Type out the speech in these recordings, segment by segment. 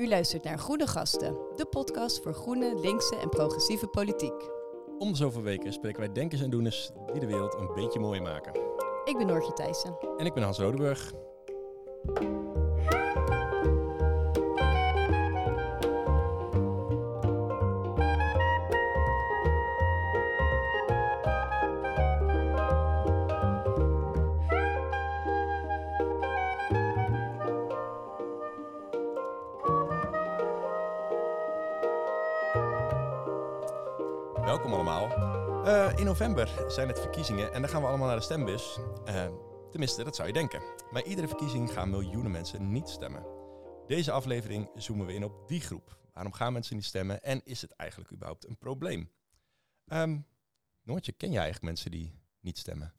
U luistert naar Groene Gasten, de podcast voor groene, linkse en progressieve politiek. Om de zoveel weken spreken wij denkers en doeners die de wereld een beetje mooier maken. Ik ben Noortje Thijssen. En ik ben Hans Rodeburg. November zijn het verkiezingen en dan gaan we allemaal naar de stembus. Eh, tenminste, dat zou je denken. Bij iedere verkiezing gaan miljoenen mensen niet stemmen. Deze aflevering zoomen we in op die groep. Waarom gaan mensen niet stemmen en is het eigenlijk überhaupt een probleem? Um, Noortje, ken jij eigenlijk mensen die niet stemmen?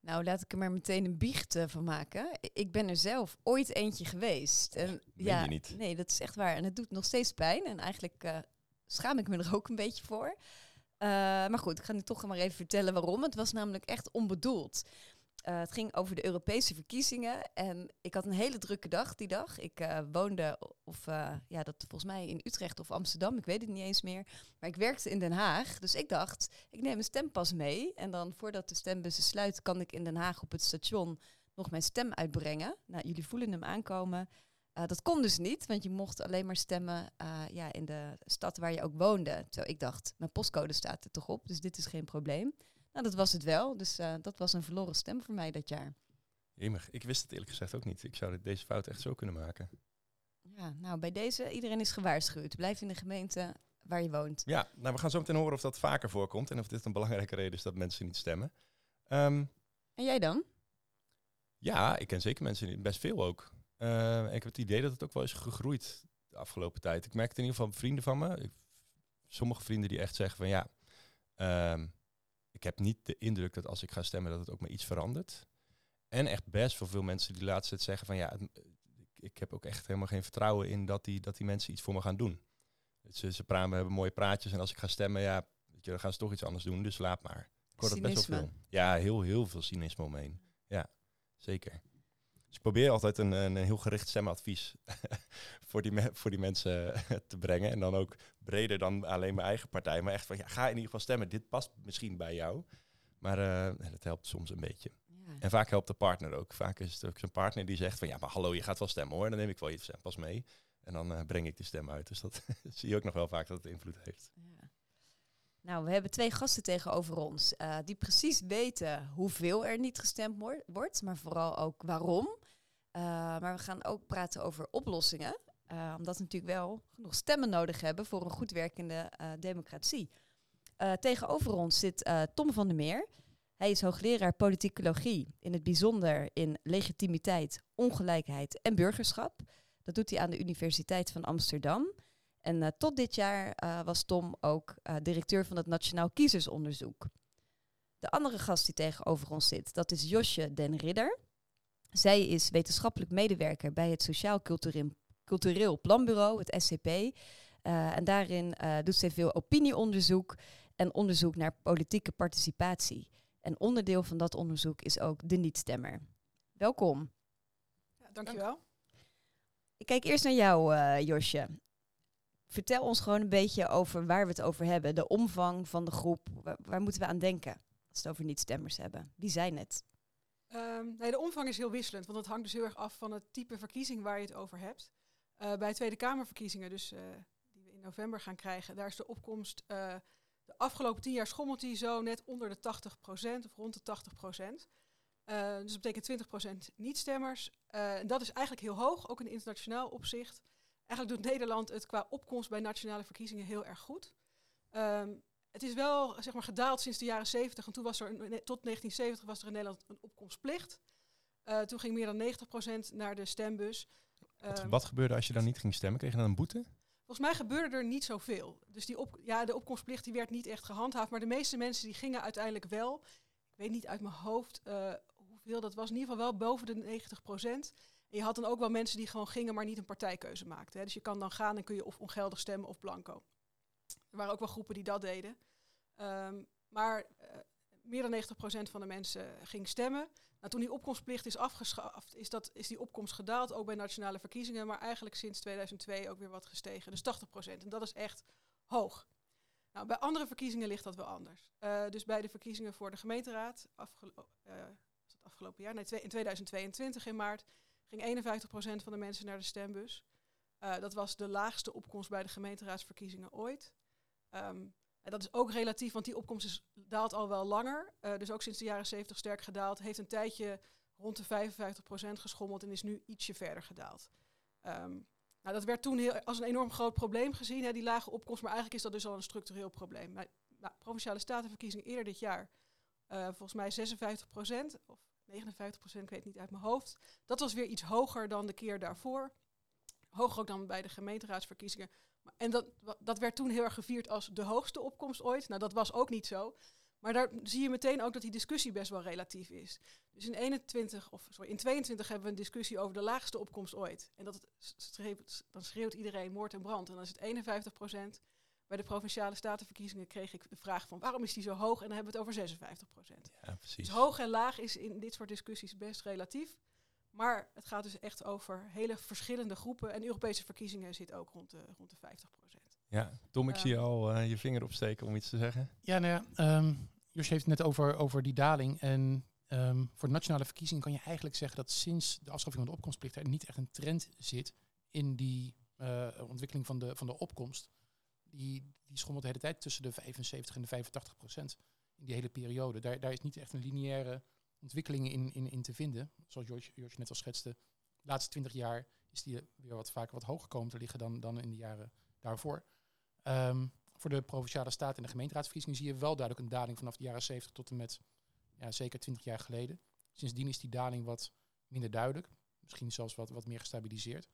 Nou, laat ik er maar meteen een biecht eh, van maken. Ik ben er zelf ooit eentje geweest. En, ja, je niet? Nee, dat is echt waar. En het doet nog steeds pijn. En eigenlijk uh, schaam ik me er ook een beetje voor. Uh, maar goed, ik ga nu toch maar even vertellen waarom. Het was namelijk echt onbedoeld. Uh, het ging over de Europese verkiezingen en ik had een hele drukke dag die dag. Ik uh, woonde, of ja, dat volgens mij in Utrecht of Amsterdam, ik weet het niet eens meer. Maar ik werkte in Den Haag, dus ik dacht, ik neem een stempas mee. En dan voordat de stembussen sluiten, kan ik in Den Haag op het station nog mijn stem uitbrengen. Nou, jullie voelen hem aankomen. Uh, dat kon dus niet, want je mocht alleen maar stemmen uh, ja, in de stad waar je ook woonde. Zo, ik dacht, mijn postcode staat er toch op, dus dit is geen probleem. Nou, dat was het wel. Dus uh, dat was een verloren stem voor mij dat jaar. Jemig, ik wist het eerlijk gezegd ook niet. Ik zou deze fout echt zo kunnen maken. Ja, nou, bij deze, iedereen is gewaarschuwd. Blijf in de gemeente waar je woont. Ja, nou, we gaan zo meteen horen of dat vaker voorkomt en of dit een belangrijke reden is dat mensen niet stemmen. Um, en jij dan? Ja, ik ken zeker mensen, best veel ook. Uh, ik heb het idee dat het ook wel is gegroeid de afgelopen tijd. Ik merkte in ieder geval vrienden van me, ik, sommige vrienden die echt zeggen van ja, uh, ik heb niet de indruk dat als ik ga stemmen dat het ook maar iets verandert. En echt best wel veel mensen die laatst het zeggen van ja, het, ik heb ook echt helemaal geen vertrouwen in dat die, dat die mensen iets voor me gaan doen. Ze, ze praten, we hebben mooie praatjes en als ik ga stemmen, ja, dan gaan ze toch iets anders doen, dus laat maar. Ik hoor dat best wel veel. Ja, heel, heel veel cynisme omheen. Ja, zeker. Dus ik probeer altijd een, een heel gericht stemadvies voor, die voor die mensen te brengen. En dan ook breder dan alleen mijn eigen partij. Maar echt van, ja, ga in ieder geval stemmen. Dit past misschien bij jou. Maar uh, dat helpt soms een beetje. Ja. En vaak helpt de partner ook. Vaak is het ook zijn partner die zegt van, ja, maar hallo, je gaat wel stemmen hoor. Dan neem ik wel je pas mee. En dan uh, breng ik die stem uit. Dus dat zie je ook nog wel vaak dat het invloed heeft. Ja. Nou, we hebben twee gasten tegenover ons uh, die precies weten hoeveel er niet gestemd wordt, maar vooral ook waarom. Uh, maar we gaan ook praten over oplossingen, uh, omdat we natuurlijk wel genoeg stemmen nodig hebben voor een goed werkende democratie. tegenover ons zit Tom van der Meer. Hij is hoogleraar politicologie, in het bijzonder in legitimiteit, ongelijkheid en burgerschap. Dat doet hij aan de Universiteit van Amsterdam. En tot dit jaar was Tom ook directeur van het Nationaal Kiezersonderzoek. De andere gast die tegenover ons zit, dat is Josje den Ridder. Zij is wetenschappelijk medewerker bij het Sociaal Cultureel, Cultureel Planbureau, het SCP. en daarin doet zij veel opinieonderzoek en onderzoek naar politieke participatie. En onderdeel van dat onderzoek is ook de niet-stemmer. Welkom. Ja, dankjewel. Ik kijk eerst naar jou, Josje vertel ons gewoon een beetje over waar we het over hebben. De omvang van de groep. Waar, moeten we aan denken als we het over niet-stemmers hebben? Wie zijn het? Um, nee, de omvang is heel wisselend, want het hangt dus heel erg af van het type verkiezing waar je het over hebt. Uh, bij Tweede Kamerverkiezingen, dus uh, die we in november gaan krijgen, daar is de opkomst uh, de afgelopen tien jaar schommelt die zo net onder de 80% of rond de 80%. dus dat betekent 20% niet-stemmers. en dat is eigenlijk heel hoog, ook in internationaal opzicht. Eigenlijk doet Nederland het qua opkomst bij nationale verkiezingen heel erg goed. Um, het is wel zeg maar, gedaald sinds de jaren 70. En toen was er, tot 1970 was er in Nederland een opkomstplicht. Uh, toen ging meer dan 90% naar de stembus. Wat, um, wat, gebeurde als je dan niet ging stemmen? Kreeg je dan een boete? Volgens mij gebeurde er niet zoveel. Dus die op, ja, de opkomstplicht die werd niet echt gehandhaafd. Maar de meeste mensen die gingen uiteindelijk wel. Ik weet niet uit mijn hoofd uh, hoeveel dat was. In ieder geval wel boven de 90%. En je had dan ook wel mensen die gewoon gingen, maar niet een partijkeuze maakten. Hè. Dus je kan dan gaan en kun je of ongeldig stemmen of blanco. Er waren ook wel groepen die dat deden. Um, maar uh, meer dan 90% van de mensen ging stemmen. Nou, toen die opkomstplicht is afgeschaft, is, dat, is die opkomst gedaald, ook bij nationale verkiezingen, maar eigenlijk sinds 2002 ook weer wat gestegen. Dus 80%. En dat is echt hoog. Nou, bij andere verkiezingen ligt dat wel anders. Uh, dus bij de verkiezingen voor de gemeenteraad, was het afgelopen jaar, nee, in 2022 in maart, ging 51% van de mensen naar de stembus. Dat was de laagste opkomst bij de gemeenteraadsverkiezingen ooit. Um, en dat is ook relatief, want die opkomst is, daalt al wel langer. dus ook sinds de jaren 70 sterk gedaald. Heeft een tijdje rond de 55% geschommeld en is nu ietsje verder gedaald. Um, nou, dat werd toen heel, als een enorm groot probleem gezien, hè, die lage opkomst. Maar eigenlijk is dat dus al een structureel probleem. Maar, nou, provinciale statenverkiezingen eerder dit jaar, uh, volgens mij 56 procent, of 59 procent, ik weet niet uit mijn hoofd. Dat was weer iets hoger dan de keer daarvoor. Hoger ook dan bij de gemeenteraadsverkiezingen. En dat, dat werd toen heel erg gevierd als de hoogste opkomst ooit. Nou, dat was ook niet zo. Maar daar zie je meteen ook dat die discussie best wel relatief is. Dus in 21 of sorry, in 22 hebben we een discussie over de laagste opkomst ooit. En dat het dan schreeuwt iedereen moord en brand. En dan is het 51 procent. Bij de provinciale statenverkiezingen kreeg ik de vraag van waarom is die zo hoog? En dan hebben we het over 56 procent. Ja, precies. Dus hoog en laag is in dit soort discussies best relatief. Maar het gaat dus echt over hele verschillende groepen. En Europese verkiezingen zit ook rond de, rond de 50 procent. Ja, Tom, ik zie je al uh, je vinger opsteken om iets te zeggen. Ja, nou ja, um, Jos heeft het net over, over die daling. En um, voor de nationale verkiezingen kan je eigenlijk zeggen dat sinds de afschaffing van de opkomstplicht er niet echt een trend zit in die uh, ontwikkeling van de, van de opkomst. Die, die schommelt de hele tijd tussen de 75 en de 85 procent in die hele periode. Daar, daar is niet echt een lineaire ontwikkeling in, in, in te vinden. Zoals Jos net al schetste. De laatste 20 jaar is die weer wat vaker wat hoger komen te liggen dan, dan in de jaren daarvoor. Um, voor de provinciale staat en de gemeenteraadsverkiezingen zie je wel duidelijk een daling vanaf de jaren 70 tot en met ja, zeker 20 jaar geleden. Sindsdien is die daling wat minder duidelijk. Misschien zelfs wat, wat meer gestabiliseerd.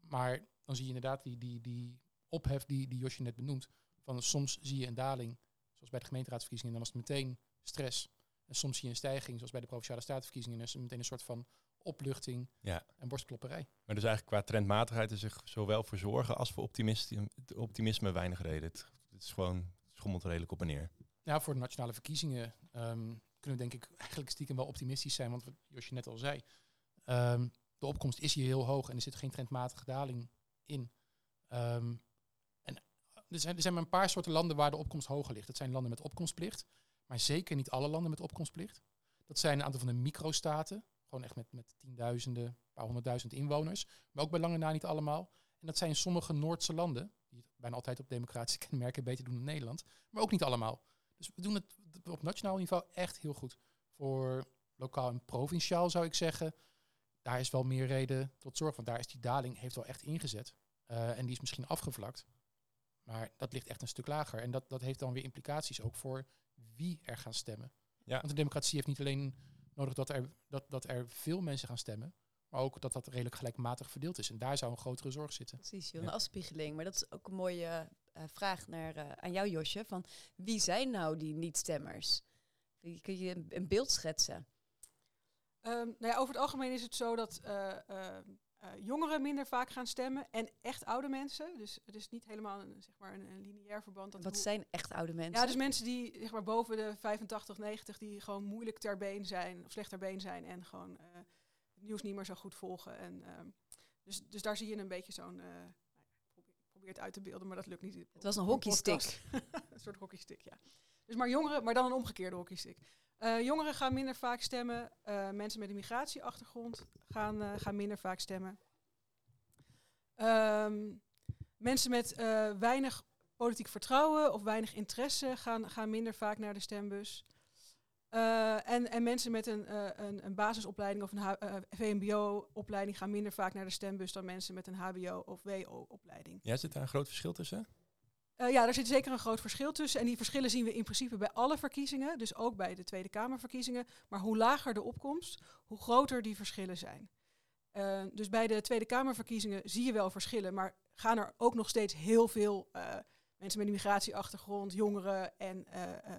Maar dan zie je inderdaad die, die, die ophef die, die Josje net benoemt. Van soms zie je een daling, zoals bij de gemeenteraadsverkiezingen, en dan was het meteen stress. En soms zie je een stijging, zoals bij de provinciale statenverkiezingen, is meteen een soort van opluchting ja. en borstklopperij. Maar dus eigenlijk qua trendmatigheid is er zowel voor zorgen als voor optimisme, optimisme weinig reden. Het, het, is gewoon schommelt redelijk op en neer. Ja, voor de nationale verkiezingen um, kunnen we denk ik eigenlijk stiekem wel optimistisch zijn. Want wat Josje net al zei, um, de opkomst is hier heel hoog en er zit geen trendmatige daling in. Um, en er zijn, er zijn maar een paar soorten landen waar de opkomst hoger ligt. Dat zijn landen met opkomstplicht, maar zeker niet alle landen met opkomstplicht. Dat zijn een aantal van de microstaten, gewoon echt met, met tienduizenden, een paar honderdduizend inwoners. Maar ook bij lange na niet allemaal. En dat zijn sommige Noordse landen, die bijna altijd op democratische kenmerken beter doen dan Nederland. Maar ook niet allemaal. Dus we doen het op nationaal niveau echt heel goed. Voor lokaal en provinciaal zou ik zeggen, daar is wel meer reden tot zorg. Want daar is die daling heeft wel echt ingezet. Uh, en die is misschien afgevlakt. Maar dat ligt echt een stuk lager. En dat, dat heeft dan weer implicaties ook voor wie er gaan stemmen. Ja. Want de democratie heeft niet alleen nodig dat er, dat, dat er veel mensen gaan stemmen. Maar ook dat dat redelijk gelijkmatig verdeeld is. En daar zou een grotere zorg zitten. Precies, een afspiegeling. Maar dat is ook een mooie uh, vraag naar, uh, aan jou, Josje. Van wie zijn nou die niet-stemmers? Kun je een, een beeld schetsen? Um, nou ja, over het algemeen is het zo dat uh, jongeren minder vaak gaan stemmen en echt oude mensen. Dus het is niet helemaal een, zeg maar een, een lineair verband. Dat Wat zijn echt oude mensen? Ja, dus mensen die zeg maar boven de 85, 90, die gewoon moeilijk ter been zijn, of slecht ter been zijn en gewoon het nieuws niet meer zo goed volgen. En, uh, dus, dus daar zie je een beetje zo'n probeert uit te beelden, maar dat lukt niet. Het was een hockeystick. een soort hockeystick, ja. Dus maar jongeren, maar dan een omgekeerde hockeystick. Uh, jongeren gaan minder vaak stemmen. Uh, mensen met een migratieachtergrond gaan, uh, gaan minder vaak stemmen. Um, mensen met weinig politiek vertrouwen of weinig interesse gaan, gaan minder vaak naar de stembus. En, en mensen met een, een, een, basisopleiding of een VMBO-opleiding gaan minder vaak naar de stembus dan mensen met een HBO- of WO-opleiding. Ja, zit daar een groot verschil tussen? Ja, daar zit zeker een groot verschil tussen. En die verschillen zien we in principe bij alle verkiezingen, dus ook bij de Tweede Kamerverkiezingen. Maar hoe lager de opkomst, hoe groter die verschillen zijn. dus bij de Tweede Kamerverkiezingen zie je wel verschillen, maar gaan er ook nog steeds heel veel mensen met een migratieachtergrond, jongeren en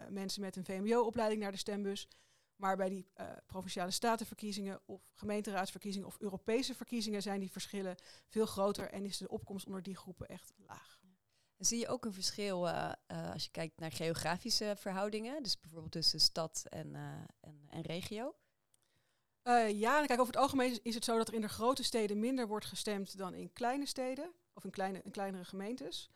mensen met een VMBO-opleiding naar de stembus. Maar bij die provinciale statenverkiezingen of gemeenteraadsverkiezingen of Europese verkiezingen zijn die verschillen veel groter en is de opkomst onder die groepen echt laag. Zie je ook een verschil als je kijkt naar geografische verhoudingen, dus bijvoorbeeld tussen stad en, en, en regio? Ja, kijk, over het algemeen is het zo dat er in de grote steden minder wordt gestemd dan in kleine steden of in, kleine, in kleinere gemeentes.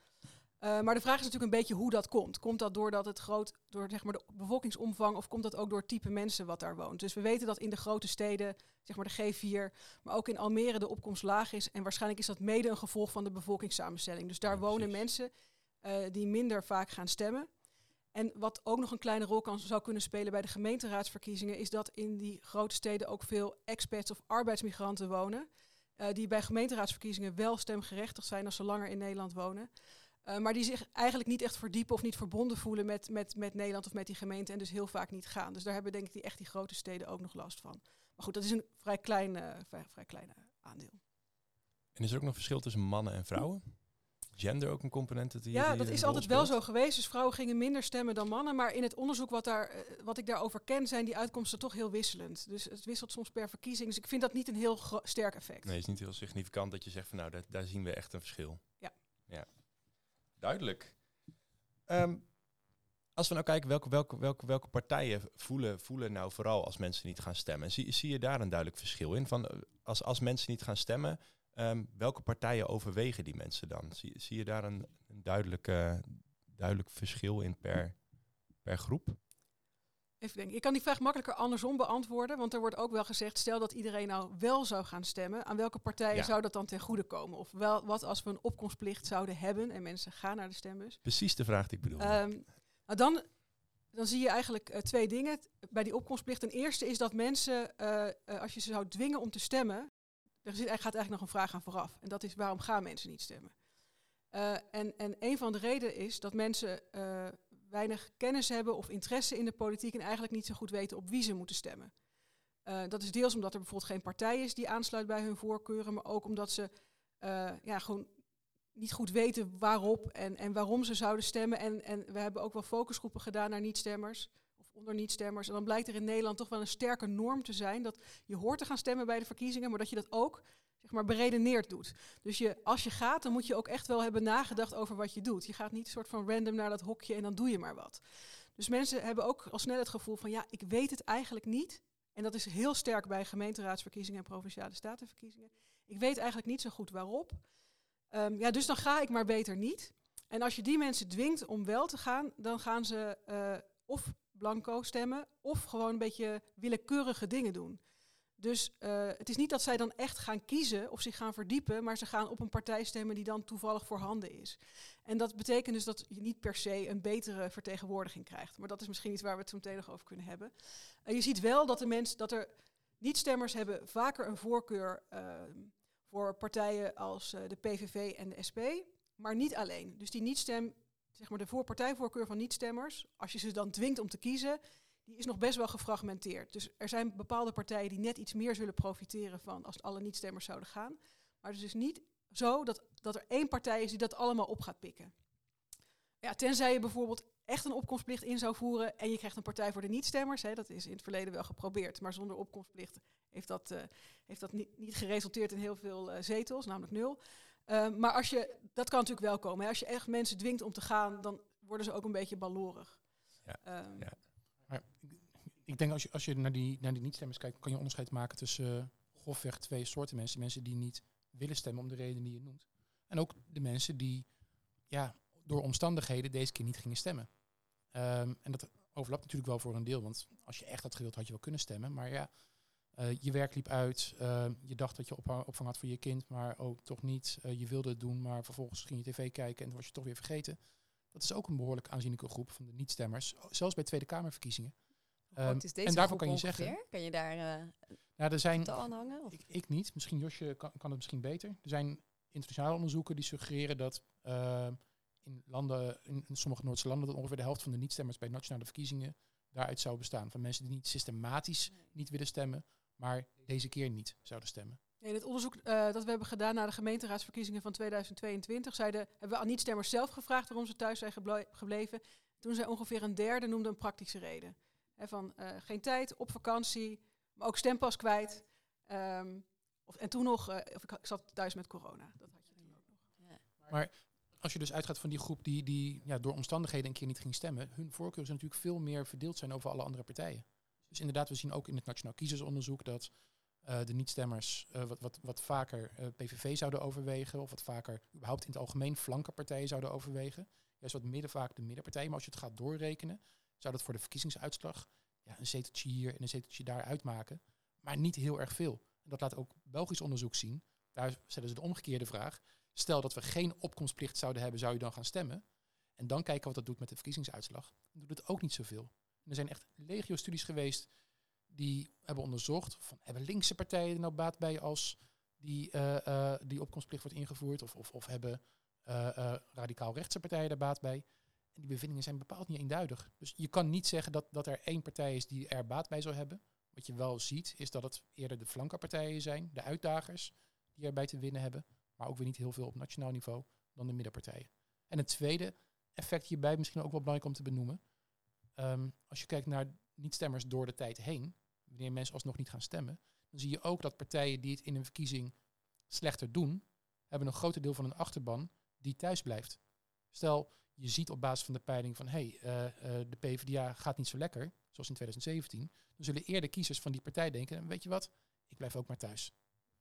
Uh, maar de vraag is natuurlijk een beetje hoe dat komt. Komt dat doordat het groot, door zeg maar de bevolkingsomvang, of komt dat ook door het type mensen wat daar woont? Dus we weten dat in de grote steden, zeg maar de G4, maar ook in Almere de opkomst laag is. En waarschijnlijk is dat mede een gevolg van de bevolkingssamenstelling. Dus daar Ja, wonen mensen uh, die minder vaak gaan stemmen. En wat ook nog een kleine rol kan, zou kunnen spelen bij de gemeenteraadsverkiezingen, is dat in die grote steden ook veel expats of arbeidsmigranten wonen. Uh, die bij gemeenteraadsverkiezingen wel stemgerechtigd zijn als ze langer in Nederland wonen. Uh, maar die zich eigenlijk niet echt verdiepen of niet verbonden voelen met, met, met Nederland of met die gemeente en dus heel vaak niet gaan. Dus daar hebben denk ik die, echt die grote steden ook nog last van. Maar goed, dat is een vrij klein, uh, vrij, vrij klein aandeel. En is er ook nog verschil tussen mannen en vrouwen? Gender ook een component? Dat die, ja, die dat is altijd wel zo geweest. Dus vrouwen gingen minder stemmen dan mannen. Maar in het onderzoek wat, daar, uh, wat ik daarover ken, zijn die uitkomsten toch heel wisselend. Dus het wisselt soms per verkiezing. Dus ik vind dat niet een heel sterk effect. Nee, het is niet heel significant dat je zegt van nou, daar, daar zien we echt een verschil. Ja. ja. Duidelijk. Um, als we nou kijken, welke, welke, welke, welke partijen voelen, voelen nou vooral als mensen niet gaan stemmen? Zie, zie je daar een duidelijk verschil in? Van, uh, als, als mensen niet gaan stemmen, um, welke partijen overwegen die mensen dan? Zie, zie je daar een, een duidelijk, duidelijk verschil in per, per groep? Even denken. Ik kan die vraag makkelijker andersom beantwoorden. Want er wordt ook wel gezegd, stel dat iedereen nou wel zou gaan stemmen. Aan welke partijen Ja. zou dat dan ten goede komen? Of wel, wat als we een opkomstplicht zouden hebben en mensen gaan naar de stembus? Precies de vraag die ik bedoel. Um, nou dan, dan zie je eigenlijk uh, twee dingen bij die opkomstplicht. Ten eerste is dat mensen, uh, uh, als je ze zou dwingen om te stemmen, er zit, gaat eigenlijk nog een vraag aan vooraf. En dat is waarom gaan mensen niet stemmen? En, en een van de redenen is dat mensen weinig kennis hebben of interesse in de politiek en eigenlijk niet zo goed weten op wie ze moeten stemmen. Uh, dat is deels omdat er bijvoorbeeld geen partij is die aansluit bij hun voorkeuren, maar ook omdat ze uh, ja, gewoon niet goed weten waarop en, en waarom ze zouden stemmen. En, en we hebben ook wel focusgroepen gedaan naar niet-stemmers of onder niet-stemmers. En dan blijkt er in Nederland toch wel een sterke norm te zijn dat je hoort te gaan stemmen bij de verkiezingen, maar dat je dat ook zeg maar beredeneerd doet. Dus je, als je gaat, dan moet je ook echt wel hebben nagedacht over wat je doet. Je gaat niet een soort van random naar dat hokje en dan doe je maar wat. Dus mensen hebben ook al snel het gevoel van ja, ik weet het eigenlijk niet. En dat is heel sterk bij gemeenteraadsverkiezingen en provinciale statenverkiezingen. Ik weet eigenlijk niet zo goed waarop. Um, ja, dus dan ga ik maar beter niet. En als je die mensen dwingt om wel te gaan, dan gaan ze uh, of blanco stemmen of gewoon een beetje willekeurige dingen doen. Dus uh, het is niet dat zij dan echt gaan kiezen of zich gaan verdiepen, maar ze gaan op een partij stemmen die dan toevallig voorhanden is. En dat betekent dus dat je niet per se een betere vertegenwoordiging krijgt. Maar dat is misschien iets waar we het zo meteen nog over kunnen hebben. Uh, je ziet wel dat, de mensen, dat er niet-stemmers hebben vaker een voorkeur uh, voor partijen als uh, de PVV en de SP, maar niet alleen. Dus die niet-stem, zeg maar de voor partijvoorkeur van niet-stemmers, als je ze dan dwingt om te kiezen, die is nog best wel gefragmenteerd. Dus er zijn bepaalde partijen die net iets meer zullen profiteren van als alle niet-stemmers zouden gaan. Maar het is dus niet zo dat, dat er één partij is die dat allemaal op gaat pikken. Ja, tenzij je bijvoorbeeld echt een opkomstplicht in zou voeren en je krijgt een partij voor de niet-stemmers. Hè, dat is in het verleden wel geprobeerd, maar zonder opkomstplicht heeft dat, uh, heeft dat niet, niet geresulteerd in heel veel uh, zetels, namelijk nul. Uh, maar als je, dat kan natuurlijk wel komen. Hè. Als je echt mensen dwingt om te gaan, dan worden ze ook een beetje balorig. Ja, um, ja. Ik denk als je, naar die, naar die niet-stemmers kijkt, kan je onderscheid maken tussen uh, grofweg twee soorten mensen. Mensen die niet willen stemmen om de reden die je noemt. En ook de mensen die ja, door omstandigheden deze keer niet gingen stemmen. Um, en dat overlapt natuurlijk wel voor een deel, want als je echt had gewild had je wel kunnen stemmen. Maar ja, uh, je werk liep uit, uh, je dacht dat je op, opvang had voor je kind, maar ook toch niet. Uh, je wilde het doen, maar vervolgens ging je tv kijken en toen was je toch weer vergeten. Dat is ook een behoorlijk aanzienlijke groep van de niet-stemmers, zelfs bij Tweede Kamerverkiezingen. Um, en daarvoor kan je ongeveer? zeggen. Kan je daar uh, nou, er zijn, aan hangen? Of? Ik, ik, niet. Misschien Josje kan, kan, het misschien beter. Er zijn internationale onderzoeken die suggereren dat uh, in landen, in, in sommige Noordse landen, dat ongeveer de helft van de niet-stemmers bij nationale verkiezingen daaruit zou bestaan. Van mensen die niet systematisch nee. niet willen stemmen, maar deze keer niet zouden stemmen. In het onderzoek uh, dat we hebben gedaan na de gemeenteraadsverkiezingen van 2022, zeiden, hebben we aan niet-stemmers zelf gevraagd waarom ze thuis zijn geble gebleven. Toen zei ongeveer een derde noemde een praktische reden. He, van uh, geen tijd, op vakantie, maar ook stempas kwijt. Um, of, en toen nog, uh, of ik, ik, zat thuis met corona. Dat had je toen ook nog. Ja. Maar als je dus uitgaat van die groep die, die ja, door omstandigheden een keer niet ging stemmen, hun voorkeuren zijn natuurlijk veel meer verdeeld zijn over alle andere partijen. Dus inderdaad, we zien ook in het Nationaal Kiezersonderzoek dat uh, de niet-stemmers uh, wat, wat, wat vaker uh, PVV zouden overwegen, of wat vaker überhaupt in het algemeen flankenpartijen zouden overwegen. Juist wat midden vaak de middenpartijen, maar als je het gaat doorrekenen, zou dat voor de verkiezingsuitslag ja, een zeteltje hier en een zeteltje daar uitmaken. Maar niet heel erg veel. En dat laat ook Belgisch onderzoek zien. Daar stellen ze de omgekeerde vraag. Stel dat we geen opkomstplicht zouden hebben, zou je dan gaan stemmen? En dan kijken wat dat doet met de verkiezingsuitslag. Dan doet het ook niet zoveel. Er zijn echt legio studies geweest die hebben onderzocht van hebben linkse partijen er nou baat bij als die, uh, uh, die opkomstplicht wordt ingevoerd of, of, of hebben uh, radicaal rechtse partijen daar baat bij. Die bevindingen zijn bepaald niet eenduidig. Dus je kan niet zeggen dat, dat er één partij is die er baat bij zou hebben. Wat je wel ziet is dat het eerder de flankenpartijen zijn, de uitdagers, die erbij te winnen hebben. Maar ook weer niet heel veel op nationaal niveau dan de middenpartijen. En het tweede effect hierbij, misschien ook wel belangrijk om te benoemen. Um, als je kijkt naar niet-stemmers door de tijd heen, wanneer mensen alsnog niet gaan stemmen, dan zie je ook dat partijen die het in een verkiezing slechter doen, hebben een groot deel van een achterban die thuis blijft. Stel, je ziet op basis van de peiling van hey, uh, uh, de PvdA gaat niet zo lekker, zoals in 2017, dan zullen eerder kiezers van die partij denken, weet je wat, ik blijf ook maar thuis.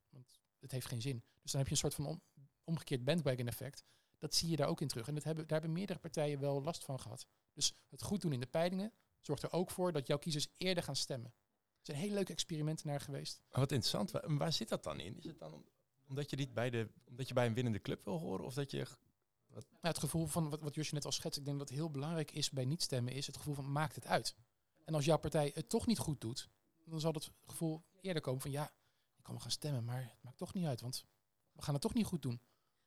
Want het heeft geen zin. Dus dan heb je een soort van om, omgekeerd bandwagon effect. Dat zie je daar ook in terug. En dat hebben, daar hebben meerdere partijen wel last van gehad. Dus het goed doen in de peilingen zorgt er ook voor dat jouw kiezers eerder gaan stemmen. Er zijn hele leuke experimenten naar geweest. Wat interessant. Waar, zit dat dan in? Is het dan om, omdat je niet bij de, omdat je bij een winnende club wil horen, of dat je wat? Nou, het gevoel van wat, wat Josje net al schetst, ik denk dat heel belangrijk is bij niet stemmen, is het gevoel van maakt het uit. En als jouw partij het toch niet goed doet, dan zal het gevoel eerder komen van ja, ik kan wel gaan stemmen, maar het maakt toch niet uit, want we gaan het toch niet goed doen.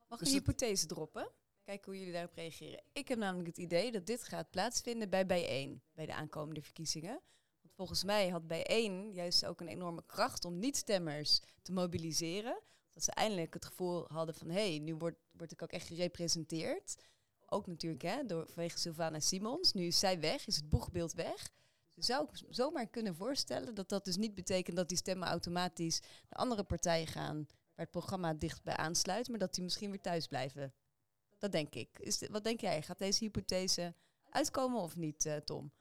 Mag ik dus een hypothese droppen? Kijken hoe jullie daarop reageren. Ik heb namelijk het idee dat dit gaat plaatsvinden bij bijeen, bij de aankomende verkiezingen. Want volgens mij had bijeen juist ook een enorme kracht om niet-stemmers te mobiliseren. Dat ze eindelijk het gevoel hadden van, hé, hey, nu word, word ik ook echt gerepresenteerd. Ook natuurlijk hè, door, vanwege Sylvana Simons. Nu is zij weg, is het boegbeeld weg. Dus zou ik zomaar kunnen voorstellen dat dat dus niet betekent dat die stemmen automatisch naar andere partijen gaan waar het programma dichtbij aansluit, maar dat die misschien weer thuis blijven. Dat denk ik. Is wat denk jij? Gaat deze hypothese uitkomen of niet, uh, Tom?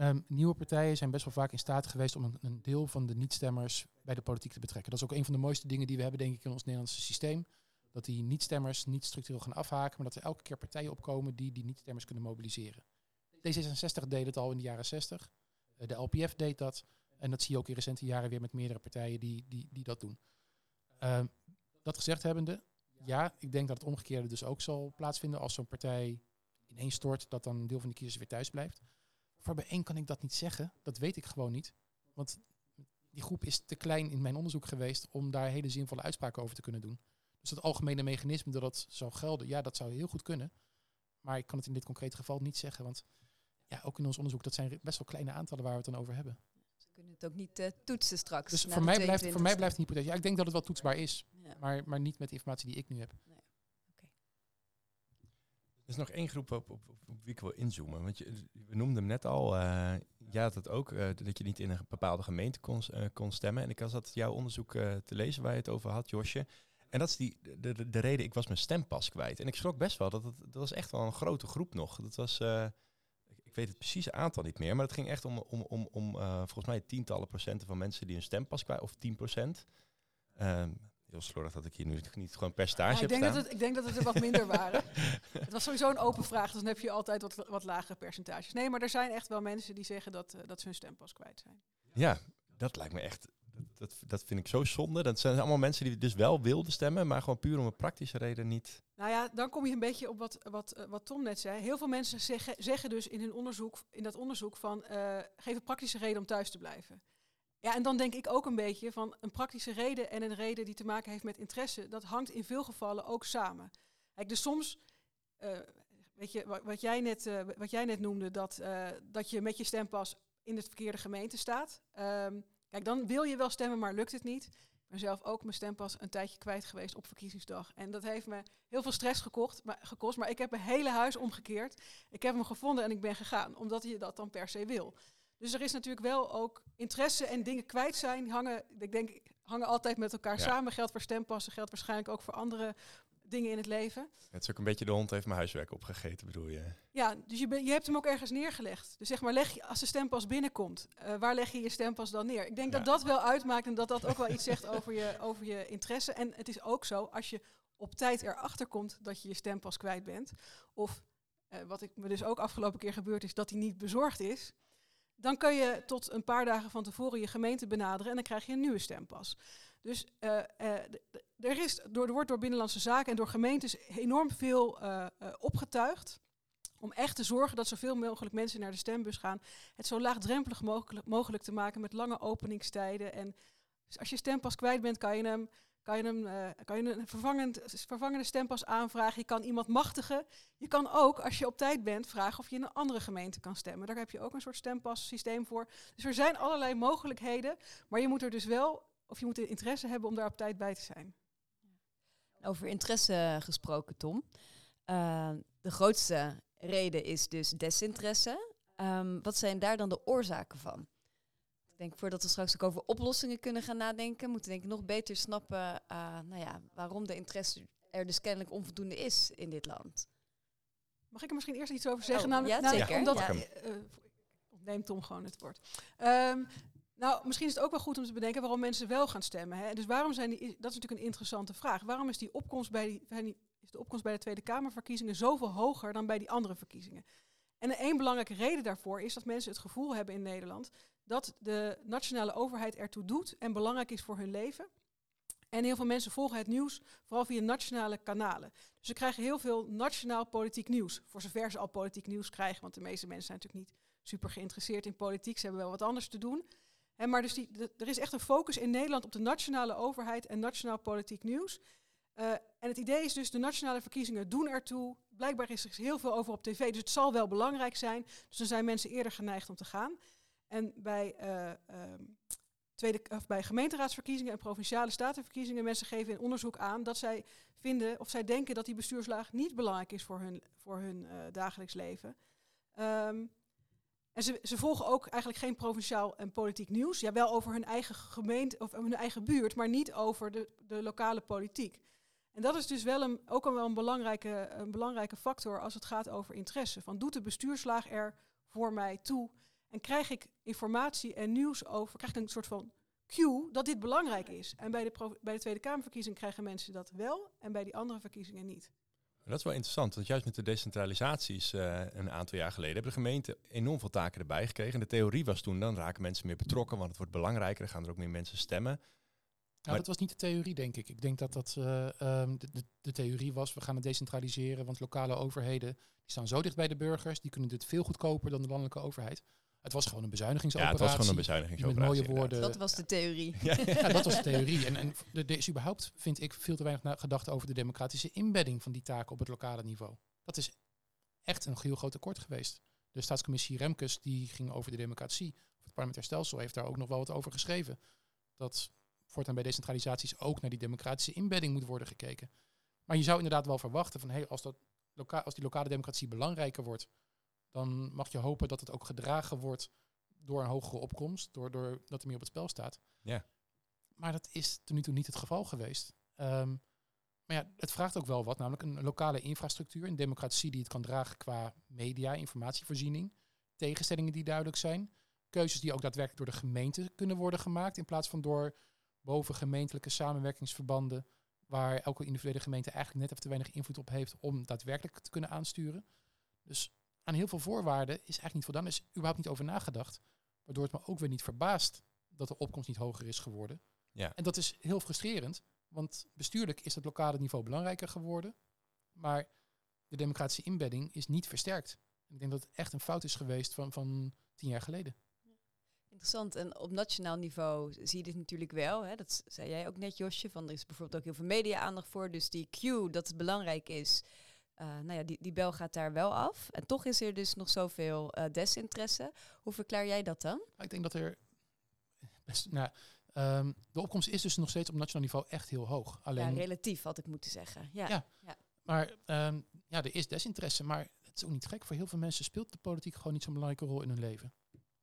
Um, nieuwe partijen zijn best wel vaak in staat geweest om een, deel van de niet-stemmers bij de politiek te betrekken. Dat is ook een van de mooiste dingen die we hebben, denk ik, in ons Nederlandse systeem. Dat die niet-stemmers niet structureel gaan afhaken, maar dat er elke keer partijen opkomen die die niet-stemmers kunnen mobiliseren. D66 deed het al in de jaren 60. Uh, de LPF deed dat. En dat zie je ook in recente jaren weer met meerdere partijen die, die, die dat doen. Uh, dat gezegd hebbende, ja, ik denk dat het omgekeerde dus ook zal plaatsvinden als zo'n partij ineens stort, dat dan een deel van de kiezers weer thuis blijft. Voor bijeen kan ik dat niet zeggen. Dat weet ik gewoon niet. Want die groep is te klein in mijn onderzoek geweest om daar hele zinvolle uitspraken over te kunnen doen. Dus dat algemene mechanisme dat dat zou gelden, ja, dat zou heel goed kunnen. Maar ik kan het in dit concrete geval niet zeggen, want ja, ook in ons onderzoek, dat zijn best wel kleine aantallen waar we het dan over hebben. Ze kunnen het ook niet uh, toetsen straks. Dus voor mij, blijft, voor mij blijft het hypothese. Ja, ik denk dat het wel toetsbaar is, ja. maar, maar niet met de informatie die ik nu heb. Is nog één groep op, op, wie ik wil inzoomen. Want je, we noemden hem net al. Uh, ja, dat ook uh, dat je niet in een bepaalde gemeente kon, kon stemmen. En ik was dat jouw onderzoek te lezen waar je het over had, Josje. En dat is die, de, de, de, reden, ik was mijn stempas kwijt. En ik schrok best wel, dat, het, dat was echt wel een grote groep nog. Dat was, ik weet het precieze aantal niet meer, maar het ging echt om, om, om, om volgens mij tientallen procenten van mensen die hun stempas kwijt, of 10 procent. Ehm, heel slordig dat ik hier nu niet gewoon percentage ja, ik denk Dat het, ik denk dat het er wat minder waren. het was sowieso een open vraag, dus dan heb je altijd wat, wat lagere percentages. Nee, maar er zijn echt wel mensen die zeggen dat, uh, dat ze hun stempas kwijt zijn. Ja, dat lijkt me echt... Dat, dat vind ik zo zonde. Dat zijn allemaal mensen die dus wel wilden stemmen, maar gewoon puur om een praktische reden niet. Nou ja, dan kom je een beetje op wat, wat, uh, wat Tom net zei. Heel veel mensen zeggen, zeggen dus in, hun onderzoek, in dat onderzoek van... Uh, geef een praktische reden om thuis te blijven. Ja, en dan denk ik ook een beetje van een praktische reden en een reden die te maken heeft met interesse. Dat hangt in veel gevallen ook samen. Kijk, dus soms, uh, weet je, wat, wat, jij net, uh, wat jij net noemde, dat, uh, dat je met je stempas in het verkeerde gemeente staat. Um, kijk, dan wil je wel stemmen, maar lukt het niet. Ik ben zelf ook mijn stempas een tijdje kwijt geweest op verkiezingsdag. En dat heeft me heel veel stress maar, gekost. Maar ik heb mijn hele huis omgekeerd. Ik heb hem gevonden en ik ben gegaan, omdat je dat dan per se wil. Dus er is natuurlijk wel ook interesse en dingen kwijt zijn. Hangen, ik denk, hangen altijd met elkaar ja. samen. Geldt voor stempassen, geldt waarschijnlijk ook voor andere dingen in het leven. Het is ook een beetje de hond heeft mijn huiswerk opgegeten, bedoel je? Ja, dus je, ben, je hebt hem ook ergens neergelegd. Dus zeg maar, leg je, als de stempas binnenkomt, eh, waar leg je je stempas dan neer? Ik denk dat Ja. dat wel uitmaakt en dat dat ook wel iets zegt over je, over je interesse. En het is ook zo, als je op tijd erachter komt dat je je stempas kwijt bent, of eh, wat ik me dus ook afgelopen keer gebeurd is, dat die niet bezorgd is, dan kun je tot een paar dagen van tevoren je gemeente benaderen en dan krijg je een nieuwe stempas. Dus eh, eh, er, is, door, er wordt door Binnenlandse Zaken en door gemeentes enorm veel eh, opgetuigd om echt te zorgen dat zoveel mogelijk mensen naar de stembus gaan. Het zo laagdrempelig mogelijk, mogelijk te maken met lange openingstijden. En als je stempas kwijt bent, kan je hem, kan je hem, eh, kan je een vervangend, vervangende stempas aanvragen. Je kan iemand machtigen. Je kan ook, als je op tijd bent, vragen of je in een andere gemeente kan stemmen. Daar heb je ook een soort stempassysteem systeem voor. Dus er zijn allerlei mogelijkheden. Maar je moet er dus wel, of je moet de interesse hebben om daar op tijd bij te zijn. Over interesse gesproken, Tom. Eh, de grootste reden is dus desinteresse. Ehm, wat zijn daar dan de oorzaken van? Ik denk voordat we straks ook over oplossingen kunnen gaan nadenken, moeten we denk ik nog beter snappen eh, nou ja, waarom de interesse er dus kennelijk onvoldoende is in dit land. Mag ik er misschien eerst iets over zeggen? Oh, namelijk, ja, namelijk zeker. Omdat, Ja. eh, eh, neem Tom gewoon het woord. Ehm, nou, misschien is het ook wel goed om te bedenken waarom mensen wel gaan stemmen. Hè? Dus waarom zijn die, dat is natuurlijk een interessante vraag. Waarom is, die opkomst bij die, zijn die- is de opkomst bij de Tweede Kamerverkiezingen zoveel hoger dan bij die andere verkiezingen? En één belangrijke reden daarvoor is dat mensen het gevoel hebben in Nederland dat de nationale overheid ertoe doet en belangrijk is voor hun leven. En heel veel mensen volgen het nieuws vooral via nationale kanalen. Dus ze krijgen heel veel nationaal politiek nieuws. Voor zover ze al politiek nieuws krijgen. Want de meeste mensen zijn natuurlijk niet super geïnteresseerd in politiek. Ze hebben wel wat anders te doen. Hè, maar dus die, er is echt een focus in Nederland op de nationale overheid en nationaal politiek nieuws. Eh, en het idee is dus, de nationale verkiezingen doen ertoe. Blijkbaar is er heel veel over op tv, dus het zal wel belangrijk zijn. Dus dan zijn mensen eerder geneigd om te gaan. En bij, eh, ehm, tweede, of bij gemeenteraadsverkiezingen en provinciale statenverkiezingen, mensen geven in onderzoek aan dat zij vinden of zij denken dat die bestuurslaag niet belangrijk is voor hun, voor hun eh, dagelijks leven. Ehm, en ze, ze volgen ook eigenlijk geen provinciaal en politiek nieuws. Ja, wel over hun eigen gemeente of hun eigen buurt, maar niet over de, de lokale politiek. En dat is dus wel een, ook wel een belangrijke, een belangrijke factor als het gaat over interesse. Van doet de bestuurslaag er voor mij toe? En krijg ik informatie en nieuws over, krijg ik een soort van cue dat dit belangrijk is. En bij de, bij de Tweede Kamerverkiezing krijgen mensen dat wel en bij die andere verkiezingen niet. Dat is wel interessant, want juist met de decentralisaties eh, een aantal jaar geleden hebben de gemeenten enorm veel taken erbij gekregen. En de theorie was toen, dan raken mensen meer betrokken, want het wordt belangrijker, dan gaan er ook meer mensen stemmen. Nou, Maar- dat was niet de theorie, denk ik. Ik denk dat dat eh, ehm, de, de, de theorie was, we gaan het decentraliseren, want lokale overheden die staan zo dicht bij de burgers, die kunnen dit veel goedkoper dan de landelijke overheid. Het was gewoon een Ja, bezuinigingsoperatie. het was gewoon een die met bezuinigingsoperatie. mooie woorden. Dat was de theorie. Ja. Ja, dat was de theorie. En, en er is überhaupt, vind ik, veel te weinig gedacht over de democratische inbedding van die taken op het lokale niveau. Dat is echt een heel groot tekort geweest. De staatscommissie Remkes, die ging over de democratie, het parlementair stelsel, heeft daar ook nog wel wat over geschreven. Dat voortaan bij decentralisaties ook naar die democratische inbedding moet worden gekeken. Maar je zou inderdaad wel verwachten van, hey, als, dat loka als die lokale democratie belangrijker wordt, dan mag je hopen dat het ook gedragen wordt door een hogere opkomst, door, door dat er meer op het spel staat. Ja. Maar dat is tot nu toe niet het geval geweest. Ehm, maar ja, het vraagt ook wel wat, namelijk een lokale infrastructuur, een democratie die het kan dragen qua media, informatievoorziening, tegenstellingen die duidelijk zijn, keuzes die ook daadwerkelijk door de gemeente kunnen worden gemaakt, in plaats van door bovengemeentelijke samenwerkingsverbanden, waar elke individuele gemeente eigenlijk net even te weinig invloed op heeft om daadwerkelijk te kunnen aansturen. Dus aan heel veel voorwaarden is eigenlijk niet voldaan, er is überhaupt niet over nagedacht, waardoor het me ook weer niet verbaast dat de opkomst niet hoger is geworden. Ja. En dat is heel frustrerend, want bestuurlijk is het lokale niveau belangrijker geworden, maar de democratische inbedding is niet versterkt. En ik denk dat het echt een fout is geweest van, van tien jaar geleden. Interessant. En op nationaal niveau zie je dit natuurlijk wel. Hè? Dat zei jij ook net, Josje. Van er is bijvoorbeeld ook heel veel media-aandacht voor. Dus die cue dat het belangrijk is, eh, nou ja, die, die bel gaat daar wel af. En toch is er dus nog zoveel eh, desinteresse. Hoe verklaar jij dat dan? Maar ik denk dat er best, nou, ehm, de opkomst is dus nog steeds op nationaal niveau echt heel hoog. Alleen, Ja, relatief had ik moeten zeggen. Ja. Ja. Maar ehm, ja, er is desinteresse, maar het is ook niet gek. Voor heel veel mensen speelt de politiek gewoon niet zo'n belangrijke rol in hun leven.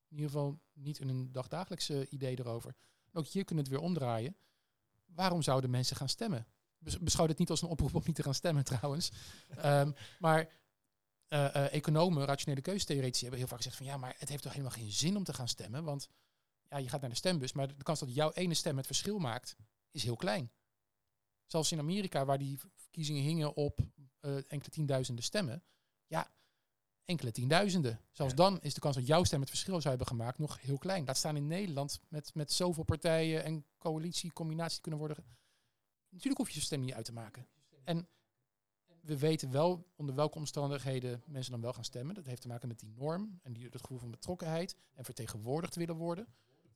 In ieder geval niet in hun dagdagelijkse idee erover. En ook hier kunnen we het weer omdraaien. Waarom zouden mensen gaan stemmen? Bes- beschouw dit niet als een oproep om niet te gaan stemmen trouwens. Ehm, maar eh, eh, economen, rationele keuzetheoretici hebben heel vaak gezegd van ja, maar het heeft toch helemaal geen zin om te gaan stemmen. Want ja, je gaat naar de stembus, maar de kans dat jouw ene stem het verschil maakt, is heel klein. Zelfs in Amerika, waar die verkiezingen hingen op eh, enkele tienduizenden stemmen, ja, enkele tienduizenden. Zelfs Ja. dan is de kans dat jouw stem het verschil zou hebben gemaakt nog heel klein. Laat staan in Nederland met, met zoveel partijen en coalitie, combinatie kunnen worden. Natuurlijk hoef je je stem niet uit te maken. En we weten wel onder welke omstandigheden mensen dan wel gaan stemmen. Dat heeft te maken met die norm en die, dat gevoel van betrokkenheid en vertegenwoordigd willen worden.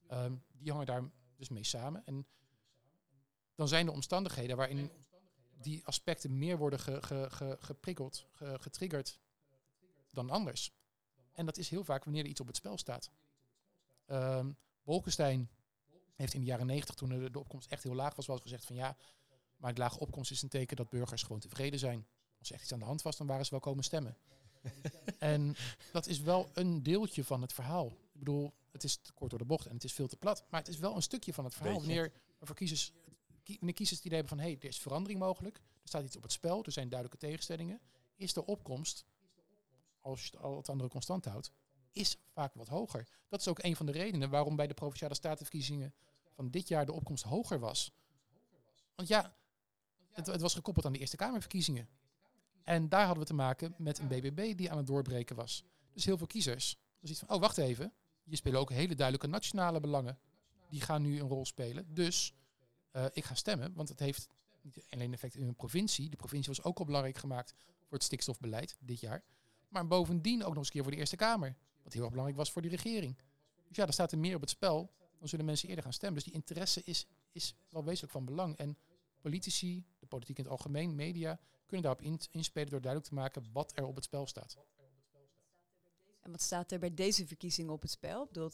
Ehm, die hangen daar dus mee samen. En dan zijn er omstandigheden waarin die aspecten meer worden ge, ge, ge- geprikkeld, ge- getriggerd dan anders. En dat is heel vaak wanneer er iets op het spel staat. Ehm Bolkestein heeft in de jaren negentig, toen de, de opkomst echt heel laag was, wel eens gezegd van ja, maar de lage opkomst is een teken dat burgers gewoon tevreden zijn. Als er echt iets aan de hand was, dan waren ze wel komen stemmen. en dat is wel een deeltje van het verhaal. Ik bedoel, het is te kort door de bocht en het is veel te plat. Maar het is wel een stukje van het verhaal. Wanneer, er voor kiezers, kie- wanneer kiezers het idee hebben van hé, hey, er is verandering mogelijk. Er staat iets op het spel, er zijn duidelijke tegenstellingen. Is de opkomst, als je het- al het andere constant houdt, is vaak wat hoger. Dat is ook een van de redenen waarom bij de Provinciale Statenverkiezingen van dit jaar de opkomst hoger was. Want ja, het, was gekoppeld aan de Eerste Kamerverkiezingen. En daar hadden we te maken met een BBB die aan het doorbreken was. Dus heel veel kiezers. Dus iets van, oh wacht even, hier spelen ook hele duidelijke nationale belangen. Die gaan nu een rol spelen. Dus eh, ik ga stemmen, want het heeft niet alleen effect in een provincie. De provincie was ook al belangrijk gemaakt voor het stikstofbeleid dit jaar. Maar bovendien ook nog eens een keer voor de Eerste Kamer. Wat heel erg belangrijk was voor de regering. Dus ja, dan staat er meer op het spel. Dan zullen mensen eerder gaan stemmen. Dus die interesse is, is wel wezenlijk van belang. En politici, politiek in het algemeen, media, kunnen daarop in- inspelen door duidelijk te maken wat er op het spel staat. En wat staat er bij deze verkiezingen op het spel? Ik bedoel,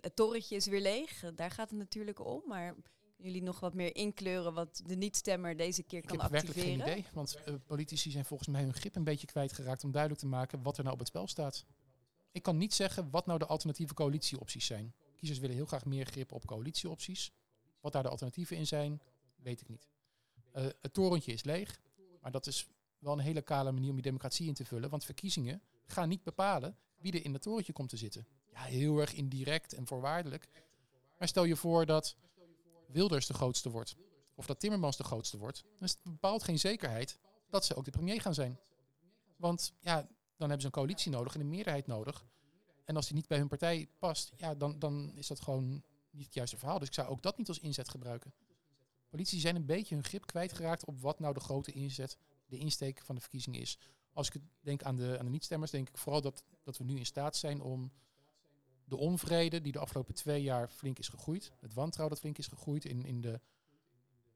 het, torretje is weer leeg, daar gaat het natuurlijk om. Maar jullie nog wat meer inkleuren wat de niet-stemmer deze keer Ik kan heb werkelijk activeren? geen idee, want eh, politici zijn volgens mij hun grip een beetje kwijtgeraakt om duidelijk te maken wat er nou op het spel staat. Ik kan niet zeggen wat nou de alternatieve coalitieopties zijn. Kiezers willen heel graag meer grip op coalitieopties. Wat daar de alternatieven in zijn, weet ik niet. Eh, het torentje is leeg, maar dat is wel een hele kale manier om je democratie in te vullen, want verkiezingen gaan niet bepalen wie er in het torentje komt te zitten. Ja, heel erg indirect en voorwaardelijk. Maar stel je voor dat Wilders de grootste wordt of dat Timmermans de grootste wordt, dan bepaald geen zekerheid dat ze ook de premier gaan zijn. Want ja, dan hebben ze een coalitie nodig en een meerderheid nodig. En als die niet bij hun partij past, ja, dan, dan is dat gewoon niet het juiste verhaal. Dus ik zou ook dat niet als inzet gebruiken. Politici zijn een beetje hun grip kwijtgeraakt op wat nou de grote inzet, de insteek van de verkiezingen is. Als ik denk aan de, aan de niet-stemmers, denk ik vooral dat, dat we nu in staat zijn om de onvrede die de afgelopen twee jaar flink is gegroeid, het wantrouwen dat flink is gegroeid in, in de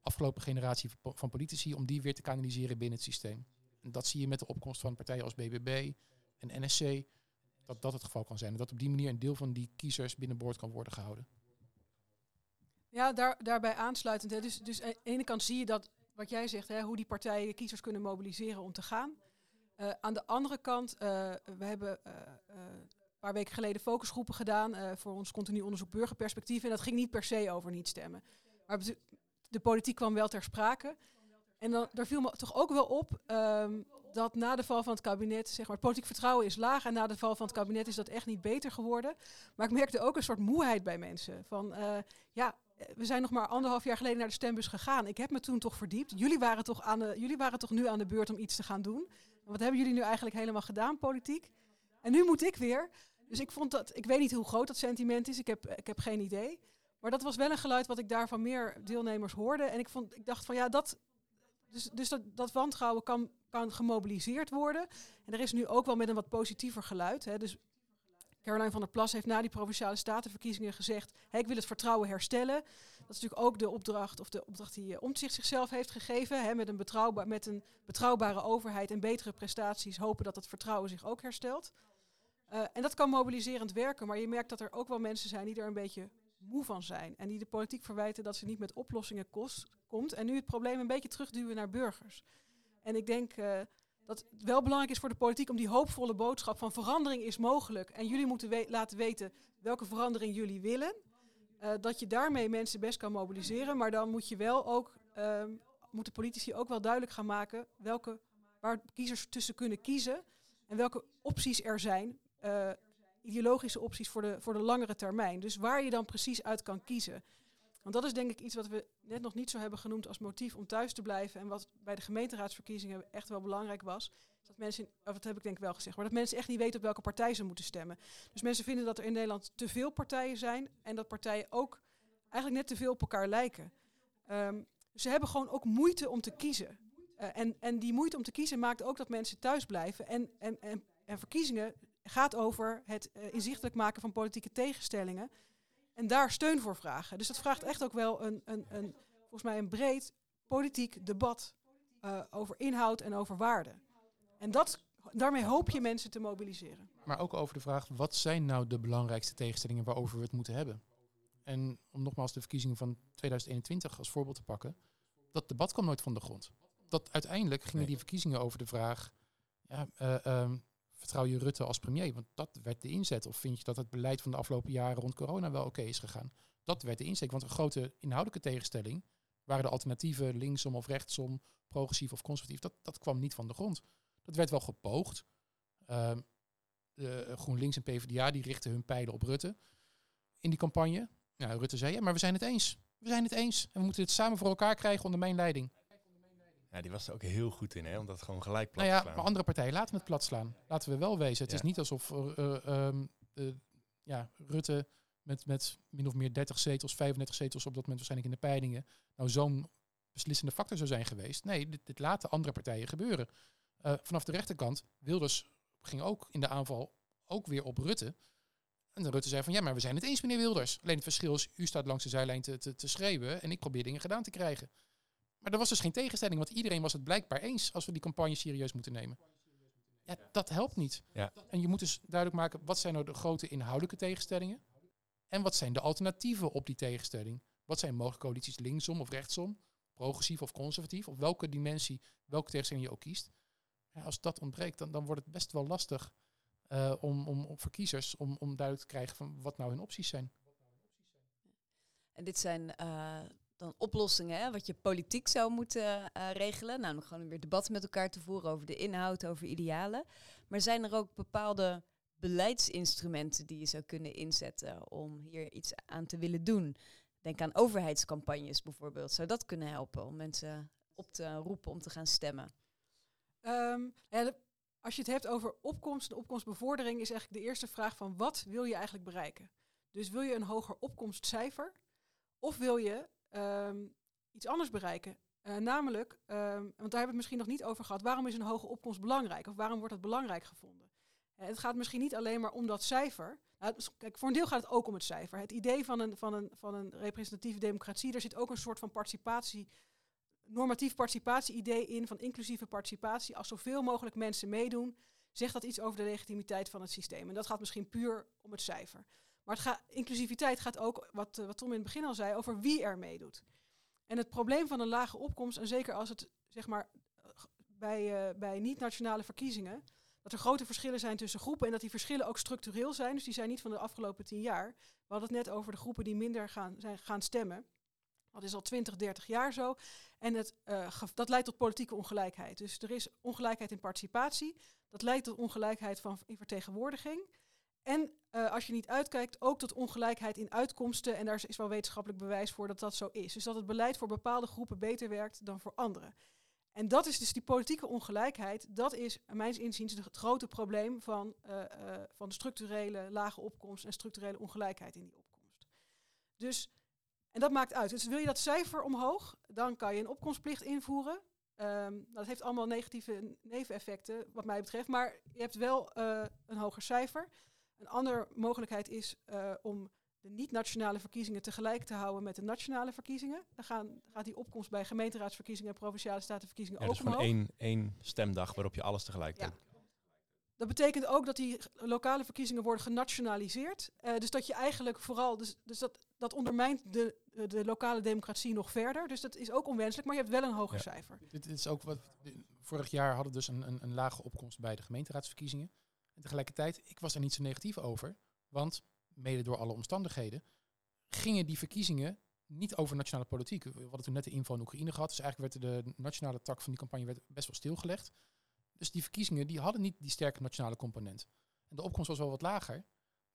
afgelopen generatie van politici, om die weer te kanaliseren binnen het systeem. En dat zie je met de opkomst van partijen als BBB en NSC, dat dat het geval kan zijn. En dat op die manier een deel van die kiezers binnenboord kan worden gehouden. Ja, daar, daarbij aansluitend. Hè. Dus, dus aan de ene kant zie je dat, wat jij zegt, hè, hoe die partijen kiezers kunnen mobiliseren om te gaan. Eh, aan de andere kant, eh, we hebben eh, een paar weken geleden focusgroepen gedaan voor ons continu onderzoek burgerperspectief. En dat ging niet per se over niet stemmen. Maar de politiek kwam wel ter sprake. En dan, daar viel me toch ook wel op ehm, dat na de val van het kabinet, zeg maar, het politiek vertrouwen is laag. En na de val van het kabinet is dat echt niet beter geworden. Maar ik merkte ook een soort moeheid bij mensen. Van ja, we zijn nog maar anderhalf jaar geleden naar de stembus gegaan. Ik heb me toen toch verdiept. Jullie waren toch, aan de, jullie waren toch nu aan de beurt om iets te gaan doen. En wat hebben jullie nu eigenlijk helemaal gedaan, politiek? En nu moet ik weer. Dus ik vond dat, ik weet niet hoe groot dat sentiment is. Ik heb, ik heb geen idee. Maar dat was wel een geluid wat ik daar van meer deelnemers hoorde. En ik, vond, ik dacht van ja, dat, dus, dus dat, dat wantrouwen kan, kan gemobiliseerd worden. En er is nu ook wel met een wat positiever geluid. Hè. Dus Caroline van der Plas heeft na die provinciale statenverkiezingen gezegd: hey, ik wil het vertrouwen herstellen. Dat is natuurlijk ook de opdracht, of de opdracht die uh, Omtzigt zichzelf heeft gegeven. Hè, met, een betrouwbaar, met een betrouwbare overheid en betere prestaties hopen dat het vertrouwen zich ook herstelt. Uh, en dat kan mobiliserend werken, maar je merkt dat er ook wel mensen zijn die er een beetje moe van zijn. En die de politiek verwijten dat ze niet met oplossingen kost, komt. En nu het probleem een beetje terugduwen naar burgers. En ik denk uh, dat het wel belangrijk is voor de politiek om die hoopvolle boodschap van verandering is mogelijk. En jullie moeten laten weten welke verandering jullie willen. Uh, dat je daarmee mensen best kan mobiliseren. Maar dan moet je wel ook uh, moeten politici ook wel duidelijk gaan maken welke, waar kiezers tussen kunnen kiezen en welke opties er zijn, uh, ideologische opties voor de, voor de langere termijn. Dus waar je dan precies uit kan kiezen. Want dat is denk ik iets wat we net nog niet zo hebben genoemd als motief om thuis te blijven. En wat bij de gemeenteraadsverkiezingen echt wel belangrijk was. Dat mensen, of dat heb ik denk ik wel gezegd, maar dat mensen echt niet weten op welke partij ze moeten stemmen. Dus mensen vinden dat er in Nederland te veel partijen zijn. En dat partijen ook eigenlijk net te veel op elkaar lijken. Um, ze hebben gewoon ook moeite om te kiezen. Uh, en, en die moeite om te kiezen maakt ook dat mensen thuis blijven. En, en, en, en verkiezingen gaat over het uh, inzichtelijk maken van politieke tegenstellingen. En daar steun voor vragen. Dus dat vraagt echt ook wel een, een, een volgens mij een breed politiek debat uh, over inhoud en over waarde. En dat, daarmee hoop je mensen te mobiliseren. Maar ook over de vraag, wat zijn nou de belangrijkste tegenstellingen waarover we het moeten hebben? En om nogmaals de verkiezingen van 2021 als voorbeeld te pakken, dat debat kwam nooit van de grond. Dat uiteindelijk gingen die verkiezingen over de vraag, ja, uh, um, vertrouw je Rutte als premier? Want dat werd de inzet. Of vind je dat het beleid van de afgelopen jaren rond corona wel oké is gegaan? Dat werd de inzet. Want een grote inhoudelijke tegenstelling waren de alternatieven linksom of rechtsom, progressief of conservatief. Dat, dat kwam niet van de grond. Dat werd wel gepoogd. Uh, de GroenLinks en PvdA die richten hun pijlen op Rutte in die campagne. Nou, Rutte zei, ja, maar we zijn het eens. We zijn het eens. En we moeten het samen voor elkaar krijgen onder mijn leiding. Ja, die was er ook heel goed in, hè, om dat gewoon gelijk plat nou ja, te slaan. Maar andere partijen laten het plat slaan. Laten we wel wezen. Het Ja. is niet alsof uh, um, uh, ja, Rutte met, met min of meer 30 zetels, 35 zetels op dat moment waarschijnlijk in de peilingen, nou zo'n beslissende factor zou zijn geweest. Nee, dit, dit laten andere partijen gebeuren. Uh, vanaf de rechterkant, Wilders ging ook in de aanval ook weer op Rutte. En Rutte zei van, ja, maar we zijn het eens, meneer Wilders. Alleen het verschil is, u staat langs de zijlijn te, te, te schreeuwen en ik probeer dingen gedaan te krijgen. Maar er was dus geen tegenstelling, want iedereen was het blijkbaar eens als we die campagne serieus moeten nemen. Ja, dat helpt niet. Ja. En je moet dus duidelijk maken, wat zijn nou de grote inhoudelijke tegenstellingen? En wat zijn de alternatieven op die tegenstelling? Wat zijn mogelijke coalities linksom of rechtsom? Progressief of conservatief? Of welke dimensie, welke tegenstelling je ook kiest? Ja, als dat ontbreekt, dan, dan wordt het best wel lastig uh, om, om, om voor kiezers om, om duidelijk te krijgen van wat nou hun opties zijn. En dit zijn uh, dan oplossingen, hè, wat je politiek zou moeten uh, regelen. Namelijk gewoon weer debatten met elkaar te voeren over de inhoud, over idealen. Maar zijn er ook bepaalde beleidsinstrumenten die je zou kunnen inzetten om hier iets aan te willen doen? Denk aan overheidscampagnes bijvoorbeeld. Zou dat kunnen helpen om mensen op te roepen om te gaan stemmen? De, als je het hebt over opkomst en opkomstbevordering, is eigenlijk de eerste vraag van wat wil je eigenlijk bereiken? Dus wil je een hoger opkomstcijfer of wil je um, iets anders bereiken? Uh, namelijk, um, want daar hebben we het misschien nog niet over gehad, waarom is een hoge opkomst belangrijk of waarom wordt het belangrijk gevonden? Uh, het gaat misschien niet alleen maar om dat cijfer. Nou, kijk, voor een deel gaat het ook om het cijfer. Het idee van een, van, een, van een representatieve democratie, daar zit ook een soort van participatie normatief participatie-idee in van inclusieve participatie. Als zoveel mogelijk mensen meedoen, zegt dat iets over de legitimiteit van het systeem. En dat gaat misschien puur om het cijfer. Maar het inclusiviteit gaat ook, wat, uh, wat Tom in het begin al zei, over wie er meedoet. En het probleem van een lage opkomst, en zeker als het zeg maar, bij, uh, bij niet-nationale verkiezingen, dat er grote verschillen zijn tussen groepen en dat die verschillen ook structureel zijn. Dus die zijn niet van de afgelopen tien jaar. We hadden het net over de groepen die minder gaan, gaan stemmen. Dat is al 20, 30 jaar zo. En het, uh, dat leidt tot politieke ongelijkheid. Dus er is ongelijkheid in participatie. Dat leidt tot ongelijkheid van, in vertegenwoordiging. En uh, als je niet uitkijkt, ook tot ongelijkheid in uitkomsten. En daar is wel wetenschappelijk bewijs voor dat dat zo is. Dus dat het beleid voor bepaalde groepen beter werkt dan voor anderen. En dat is dus die politieke ongelijkheid. Dat is, mijns inziens, het grote probleem van, uh, van structurele lage opkomst en structurele ongelijkheid in die opkomst. Dus en dat maakt uit. Dus wil je dat cijfer omhoog, dan kan je een opkomstplicht invoeren. Um, dat heeft allemaal negatieve neveneffecten, wat mij betreft. Maar je hebt wel een hoger cijfer. Een andere mogelijkheid is uh, om de niet-nationale verkiezingen tegelijk te houden met de nationale verkiezingen. Dan gaan, gaat die opkomst bij gemeenteraadsverkiezingen en provinciale statenverkiezingen ja, ook dus gewoon omhoog. één, één stemdag waarop je alles tegelijk Ja. doet. Dat betekent ook dat die lokale verkiezingen worden genationaliseerd. Uh, dus dat je eigenlijk vooral, dus, dus dat, dat ondermijnt de, de lokale democratie nog verder. Dus dat is ook onwenselijk, maar je hebt wel een hoger Ja. cijfer. Dit, dit is ook wat. Vorig jaar hadden we dus een, een, een lage opkomst bij de gemeenteraadsverkiezingen. En tegelijkertijd, ik was er niet zo negatief over. Want, mede door alle omstandigheden, gingen die verkiezingen niet over nationale politiek. We hadden toen net de info in Oekraïne gehad. Dus eigenlijk werd de nationale tak van die campagne werd best wel stilgelegd. Dus die verkiezingen die hadden niet die sterke nationale component. En de opkomst was wel wat lager.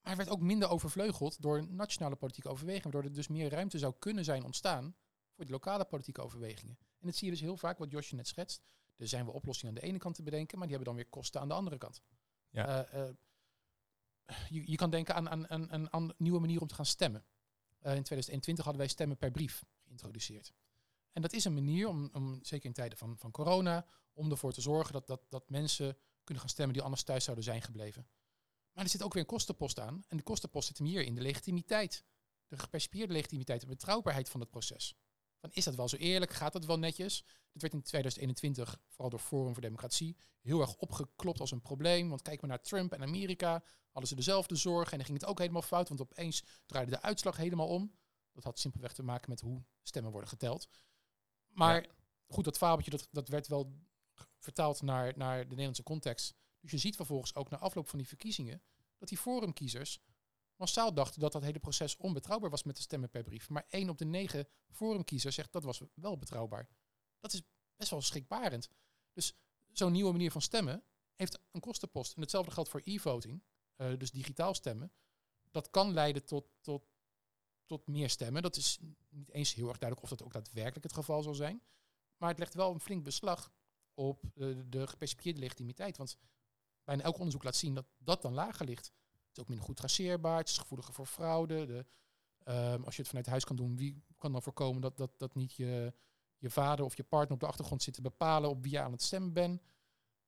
Maar er werd ook minder overvleugeld door nationale politieke overwegingen. Waardoor er dus meer ruimte zou kunnen zijn ontstaan voor de lokale politieke overwegingen. En dat zie je dus heel vaak, wat Josje net schetst. Er zijn wel oplossingen aan de ene kant te bedenken, maar die hebben dan weer kosten aan de andere kant. Ja. Uh, uh, je, je, kan denken aan, aan, een nieuwe manier om te gaan stemmen. Uh, in 2021 hadden wij stemmen per brief geïntroduceerd. En dat is een manier om, om zeker in tijden van, van corona, om ervoor te zorgen dat, dat, dat mensen kunnen gaan stemmen die anders thuis zouden zijn gebleven. Maar er zit ook weer een kostenpost aan. En de kostenpost zit hem hier in de legitimiteit. De gepercipieerde legitimiteit en betrouwbaarheid van het proces. Van, is dat wel zo eerlijk? Gaat dat wel netjes? Dit werd in 2021, vooral door Forum voor Democratie, heel erg opgeklopt als een probleem. Want kijk maar naar Trump en Amerika, hadden ze dezelfde zorgen en dan ging het ook helemaal fout, want opeens draaide de uitslag helemaal om. Dat had simpelweg te maken met hoe stemmen worden geteld. Maar ja. goed, dat fabeltje dat, dat werd wel vertaald naar, naar de Nederlandse context. Dus je ziet vervolgens ook na afloop van die verkiezingen dat die forumkiezers massaal dachten dat dat hele proces onbetrouwbaar was met de stemmen per brief. Maar één op de negen forumkiezers zegt dat was wel betrouwbaar. Dat is best wel schrikbarend. Dus zo'n nieuwe manier van stemmen heeft een kostenpost. En hetzelfde geldt voor e-voting, uh, dus digitaal stemmen. Dat kan leiden tot, tot, tot meer stemmen. Dat is niet eens heel erg duidelijk of dat ook daadwerkelijk het geval zal zijn. Maar het legt wel een flink beslag op uh, de gespecifieerde legitimiteit. Want bijna elk onderzoek laat zien dat dat dan lager ligt. Is ook minder goed traceerbaar, het is gevoeliger voor fraude. De, um, als je het vanuit huis kan doen, wie kan dan voorkomen dat, dat, dat niet je, je vader of je partner op de achtergrond zit te bepalen op wie je aan het stemmen bent.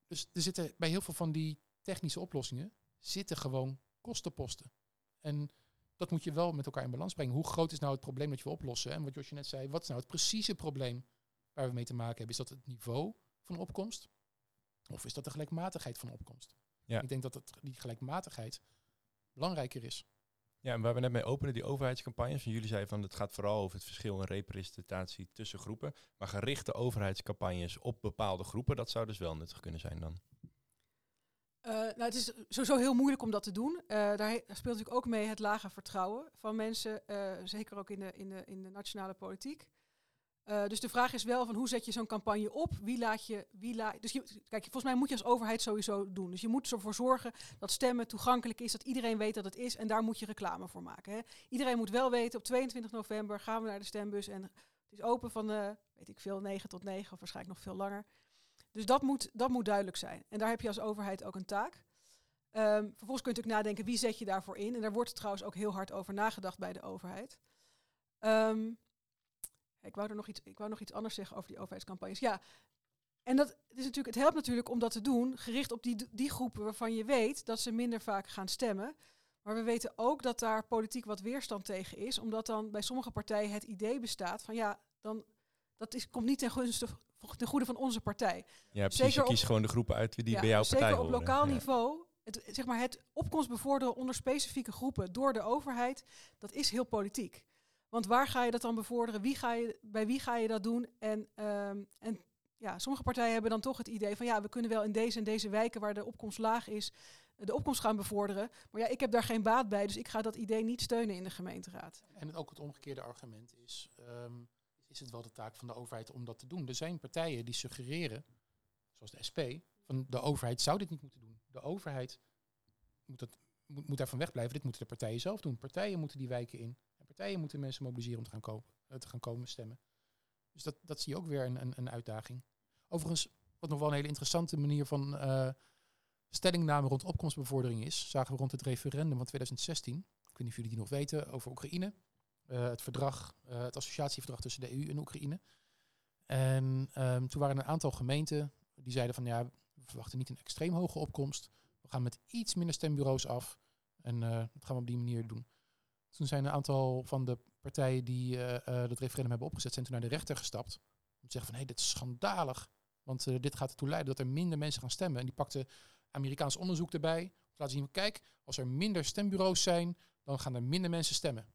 Dus er zitten bij heel veel van die technische oplossingen zitten gewoon kostenposten. En dat moet je wel met elkaar in balans brengen. Hoe groot is nou het probleem dat je wil oplossen? En wat Josje net zei, wat is nou het precieze probleem waar we mee te maken hebben? Is dat het niveau van opkomst? Of is dat de gelijkmatigheid van opkomst? Ja. Ik denk dat het, die gelijkmatigheid belangrijker is. Ja, en waar we net mee openen, die overheidscampagnes. En jullie zeiden van het gaat vooral over het verschil in representatie tussen groepen. Maar gerichte overheidscampagnes op bepaalde groepen, dat zou dus wel nuttig kunnen zijn dan. Uh, nou, het is sowieso heel moeilijk om dat te doen. Uh, daar speelt natuurlijk ook mee het lage vertrouwen van mensen, uh, zeker ook in de, in, de, in de nationale politiek. Uh, dus de vraag is wel van hoe zet je zo'n campagne op? Wie laat je, wie laat, dus kijk, volgens mij moet je als overheid sowieso doen. Dus je moet ervoor zorgen dat stemmen toegankelijk is, dat iedereen weet dat het is en daar moet je reclame voor maken. Hè. Iedereen moet wel weten, op 22 november gaan we naar de stembus en het is open van, uh, weet ik veel, 9 tot 9 of waarschijnlijk nog veel langer. Dus dat moet, dat moet duidelijk zijn. En daar heb je als overheid ook een taak. Um, vervolgens kun je natuurlijk nadenken, wie zet je daarvoor in? En daar wordt trouwens ook heel hard over nagedacht bij de overheid. Um, ik wou, er nog iets, ik wou nog iets anders zeggen over die overheidscampagnes. Ja, en dat is natuurlijk, het helpt natuurlijk om dat te doen, gericht op die, die groepen waarvan je weet dat ze minder vaak gaan stemmen. Maar we weten ook dat daar politiek wat weerstand tegen is, omdat dan bij sommige partijen het idee bestaat van ja, dan dat is, komt niet ten, gunste, ten goede van onze partij. Ja, precies. Zeker je kiest gewoon de groepen uit die ja, bij jouw partij Zeker op lokaal niveau. Het, zeg maar, het opkomst bevorderen onder specifieke groepen door de overheid, dat is heel politiek. Want waar ga je dat dan bevorderen? Wie ga je, bij wie ga je dat doen? En, um, en ja, sommige partijen hebben dan toch het idee van ja, we kunnen wel in deze en deze wijken waar de opkomst laag is, de opkomst gaan bevorderen. Maar ja, ik heb daar geen baat bij, dus ik ga dat idee niet steunen in de gemeenteraad. En ook het omgekeerde argument is, um, is het wel de taak van de overheid om dat te doen? Er zijn partijen die suggereren, zoals de SP, van de overheid zou dit niet moeten doen. De overheid moet, dat, moet, moet daarvan wegblijven, dit moeten de partijen zelf doen. Partijen moeten die wijken in. En partijen moeten mensen mobiliseren om te gaan, kopen, te gaan komen stemmen. Dus dat, dat zie je ook weer een, een, een uitdaging. Overigens, wat nog wel een hele interessante manier van uh, stellingname rond opkomstbevordering is, zagen we rond het referendum van 2016. Ik weet niet of jullie die nog weten, over Oekraïne. Uh, het verdrag, het associatieverdrag tussen de EU en Oekraïne. En um, toen waren er een aantal gemeenten die zeiden van ja, we verwachten niet een extreem hoge opkomst. We gaan met iets minder stembureaus af. En dat gaan we op die manier doen. Toen zijn een aantal van de partijen die uh, dat referendum hebben opgezet, zijn toen naar de rechter gestapt. Om te zeggen van hé, hey, dit is schandalig. Want uh, dit gaat ertoe leiden dat er minder mensen gaan stemmen. En die pakte Amerikaans onderzoek erbij. Om te laten zien, kijk, als er minder stembureaus zijn, dan gaan er minder mensen stemmen.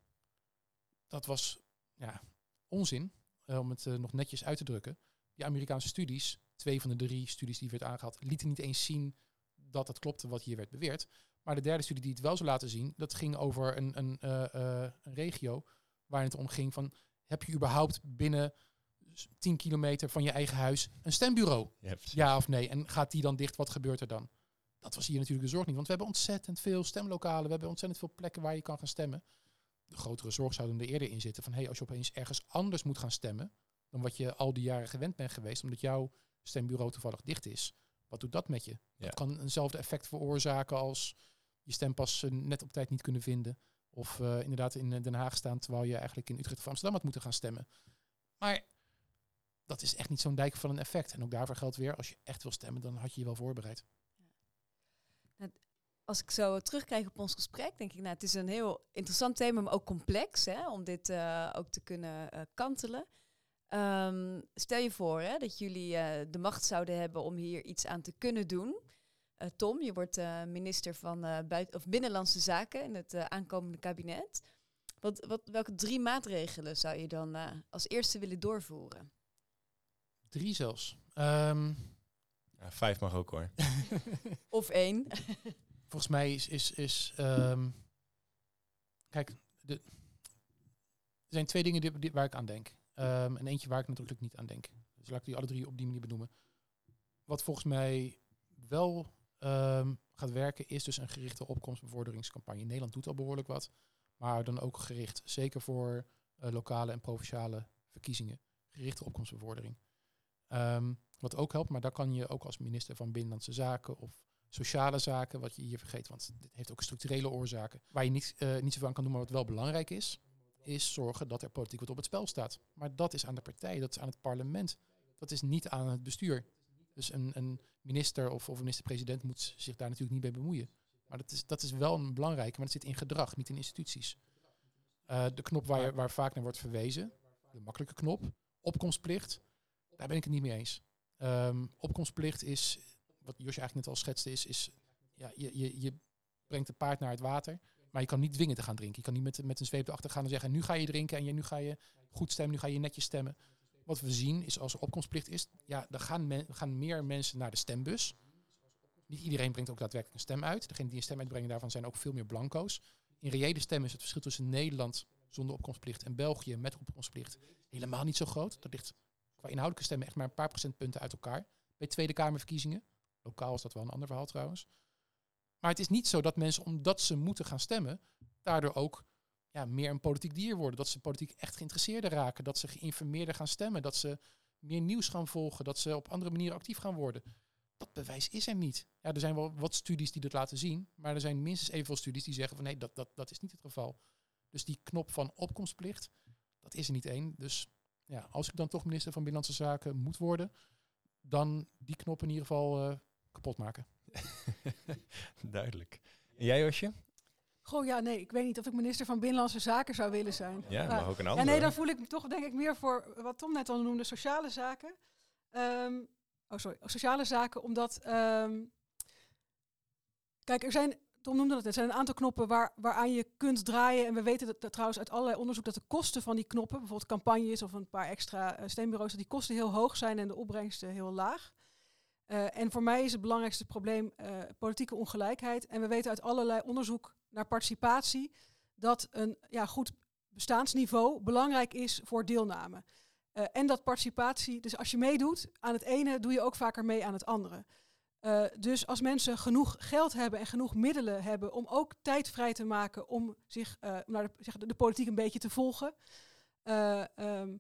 Dat was ja, onzin, om het nog netjes uit te drukken. Die Amerikaanse studies, twee van de drie studies die werd aangehaald, lieten niet eens zien dat het klopte wat hier werd beweerd. Maar de derde studie die het wel zou laten zien, dat ging over een, een, uh, uh, een regio waar het om ging van heb je überhaupt binnen s- 10 kilometer van je eigen huis een stembureau? Ja, of nee? En gaat die dan dicht? Wat gebeurt er dan? Dat was hier natuurlijk de zorg niet. Want we hebben ontzettend veel stemlokalen. We hebben ontzettend veel plekken waar je kan gaan stemmen. De grotere zorg zou dan er eerder in zitten. Van hey, als je opeens ergens anders moet gaan stemmen. dan wat je al die jaren gewend bent geweest. omdat jouw stembureau toevallig dicht is. Wat doet dat met je? Ja. Dat kan eenzelfde effect veroorzaken als je stempas eh, net op tijd niet kunnen vinden. Of eh, inderdaad in eh, Den Haag staan terwijl je eigenlijk in Utrecht of Amsterdam had moeten gaan stemmen. Maar dat is echt niet zo'n dijk van een effect. En ook daarvoor geldt weer, als je echt wil stemmen, dan had je je wel voorbereid. Als ik zo terugkijk op ons gesprek, denk ik, nou, het is een heel interessant thema, maar ook complex, hè, om dit ook te kunnen kantelen. Ehm, stel je voor hè, dat jullie de macht zouden hebben om hier iets aan te kunnen doen. Eh, Tom, je wordt eh, minister van eh, buiten, of Binnenlandse Zaken in het eh, aankomende kabinet. Wat, wat, welke drie maatregelen zou je dan eh, als eerste willen doorvoeren? Drie zelfs. Ehm, Ja, vijf mag ook hoor. Of één? volgens mij is... is, is ehm, kijk, de, er zijn twee dingen die, die- waar ik aan denk. Ehm, en eentje waar ik natuurlijk niet aan denk. Dus laat ik die alle drie op die manier benoemen. Wat volgens mij wel ehm, gaat werken, is dus een gerichte opkomstbevorderingscampagne. Nederland doet al behoorlijk wat. Maar dan ook gericht, zeker voor eh, lokale en provinciale verkiezingen. Gerichte opkomstbevordering. Ehm, wat ook helpt, maar daar kan je ook als minister van Binnenlandse Zaken of sociale zaken, wat je hier vergeet, want dit heeft ook structurele oorzaken, waar je niet, eh, niet zoveel aan kan doen, maar wat wel belangrijk is, is zorgen dat er politiek wat op het spel staat. Maar dat is aan de partij, dat is aan het parlement, dat is niet aan het bestuur. Dus een, een minister of, of minister-president moet zich daar natuurlijk niet mee bemoeien. Maar dat is, dat is wel een belangrijke, maar het zit in gedrag, niet in instituties. Eh, de knop waar, waar vaak naar wordt verwezen, de makkelijke knop, opkomstplicht, daar ben ik het niet mee eens. Ehm, opkomstplicht is, wat Josje eigenlijk net al schetste, is, is ja, je, je, je brengt het paard naar het water, maar je kan niet dwingen te gaan drinken. Je kan niet met, met een zweep erachter gaan en zeggen, nu ga je drinken en je, nu ga je goed stemmen, nu ga je netjes stemmen. Wat we zien is als er opkomstplicht is, ja, dan gaan, gaan meer mensen naar de stembus. Niet iedereen brengt ook daadwerkelijk een stem uit. Degenen die een stem uitbrengen, daarvan zijn ook veel meer blanco's. In reële stemmen is het verschil tussen Nederland zonder opkomstplicht en België met opkomstplicht helemaal niet zo groot. Dat ligt qua inhoudelijke stemmen echt maar een paar procentpunten uit elkaar. Bij Tweede Kamerverkiezingen. Lokaal is dat wel een ander verhaal trouwens. Maar het is niet zo dat mensen, omdat ze moeten gaan stemmen, daardoor ook ja, meer een politiek dier worden. Dat ze politiek echt geïnteresseerder raken. Dat ze geïnformeerder gaan stemmen. Dat ze meer nieuws gaan volgen. Dat ze op andere manieren actief gaan worden. Dat bewijs is er niet. Ja, er zijn wel wat studies die dat laten zien. Maar er zijn minstens evenveel studies die zeggen van nee, dat, dat, dat is niet het geval. Dus die knop van opkomstplicht, dat is er niet één. Dus ja, als ik dan toch minister van Binnenlandse Zaken moet worden, dan die knop in ieder geval eh, kapot maken. Duidelijk. En jij, Josje? Goh, ja, nee, ik weet niet of ik minister van Binnenlandse Zaken zou willen zijn. Ja, Maar- ook een Ja, andere. nee, dan voel ik me toch denk ik meer voor wat Tom net al noemde, sociale zaken. Ehm, oh, sorry, sociale zaken, omdat... ehm, kijk, er zijn, Tom noemde dat, er zijn een aantal knoppen waar, waaraan je kunt draaien. En we weten dat, dat trouwens uit allerlei onderzoek dat de kosten van die knoppen, bijvoorbeeld campagnes of een paar extra eh, stembureaus, dat die kosten heel hoog zijn en de opbrengsten heel laag. Eh, en voor mij is het belangrijkste probleem eh, politieke ongelijkheid. En we weten uit allerlei onderzoek naar participatie dat een ja, goed bestaansniveau belangrijk is voor deelname. Eh, en dat participatie, dus als je meedoet aan het ene, doe je ook vaker mee aan het andere. Eh, dus als mensen genoeg geld hebben en genoeg middelen hebben om ook tijd vrij te maken om zich eh, naar de, zeg, de, politiek een beetje te volgen, eh, ehm,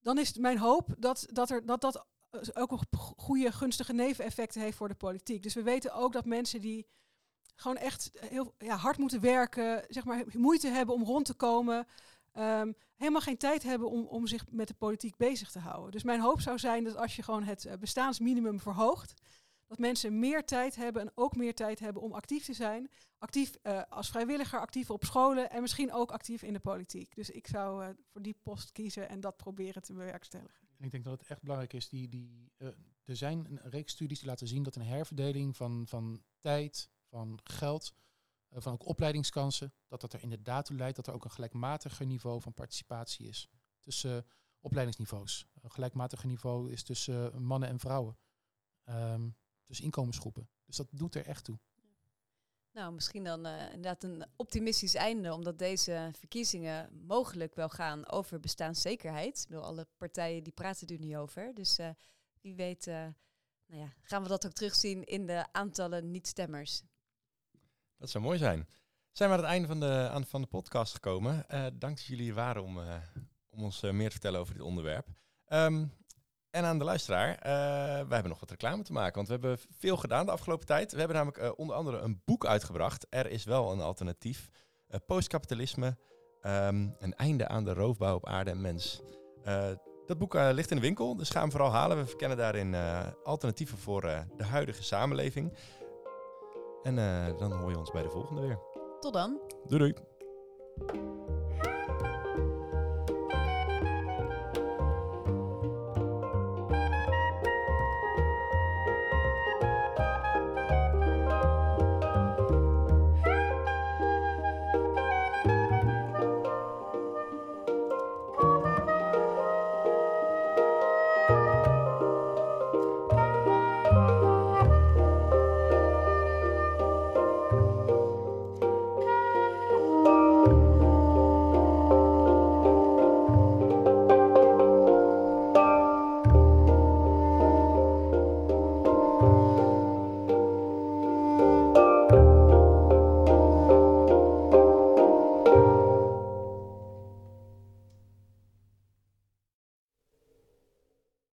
dan is het mijn hoop dat dat, er, dat, dat ook een goede gunstige neveneffecten heeft voor de politiek. Dus we weten ook dat mensen die gewoon echt heel ja, hard moeten werken, zeg maar moeite hebben om rond te komen, ehm, helemaal geen tijd hebben om, om zich met de politiek bezig te houden. Dus mijn hoop zou zijn dat als je gewoon het eh, bestaansminimum verhoogt, dat mensen meer tijd hebben en ook meer tijd hebben om actief te zijn. Actief eh, als vrijwilliger, actief op scholen en misschien ook actief in de politiek. Dus ik zou eh, voor die post kiezen en dat proberen te bewerkstelligen. En ik denk dat het echt belangrijk is. Die, die, er zijn een reeks studies die laten zien dat een herverdeling van, van tijd, van geld, eh, van ook opleidingskansen, dat dat er inderdaad toe leidt dat er ook een gelijkmatiger niveau van participatie is. Tussen eh, opleidingsniveaus. Een gelijkmatiger niveau is tussen eh, mannen en vrouwen. Ehm, tussen inkomensgroepen. Dus dat doet er echt toe. Nou, misschien dan eh, inderdaad een optimistisch einde, omdat deze verkiezingen mogelijk wel gaan over bestaanszekerheid. Ik bedoel, alle partijen die praten er nu over. Dus uh, wie weet uh, nou ja, gaan we dat ook terugzien in de aantallen niet-stemmers. Dat zou mooi zijn. Zijn we aan het einde van de, aan, van de podcast gekomen. dank dat jullie waren om, om ons meer te vertellen over dit onderwerp. Um, en aan de luisteraar, uh, wij hebben nog wat reclame te maken, want we hebben veel gedaan de afgelopen tijd. We hebben namelijk uh, onder andere een boek uitgebracht. Er is wel een alternatief. Uh, Postkapitalisme, um, een einde aan de roofbouw op aarde en mens. dat boek ligt in de winkel, dus ga hem vooral halen. We verkennen daarin alternatieven voor de huidige samenleving. En dan hoor je ons bij de volgende weer. Tot dan. Doei doei.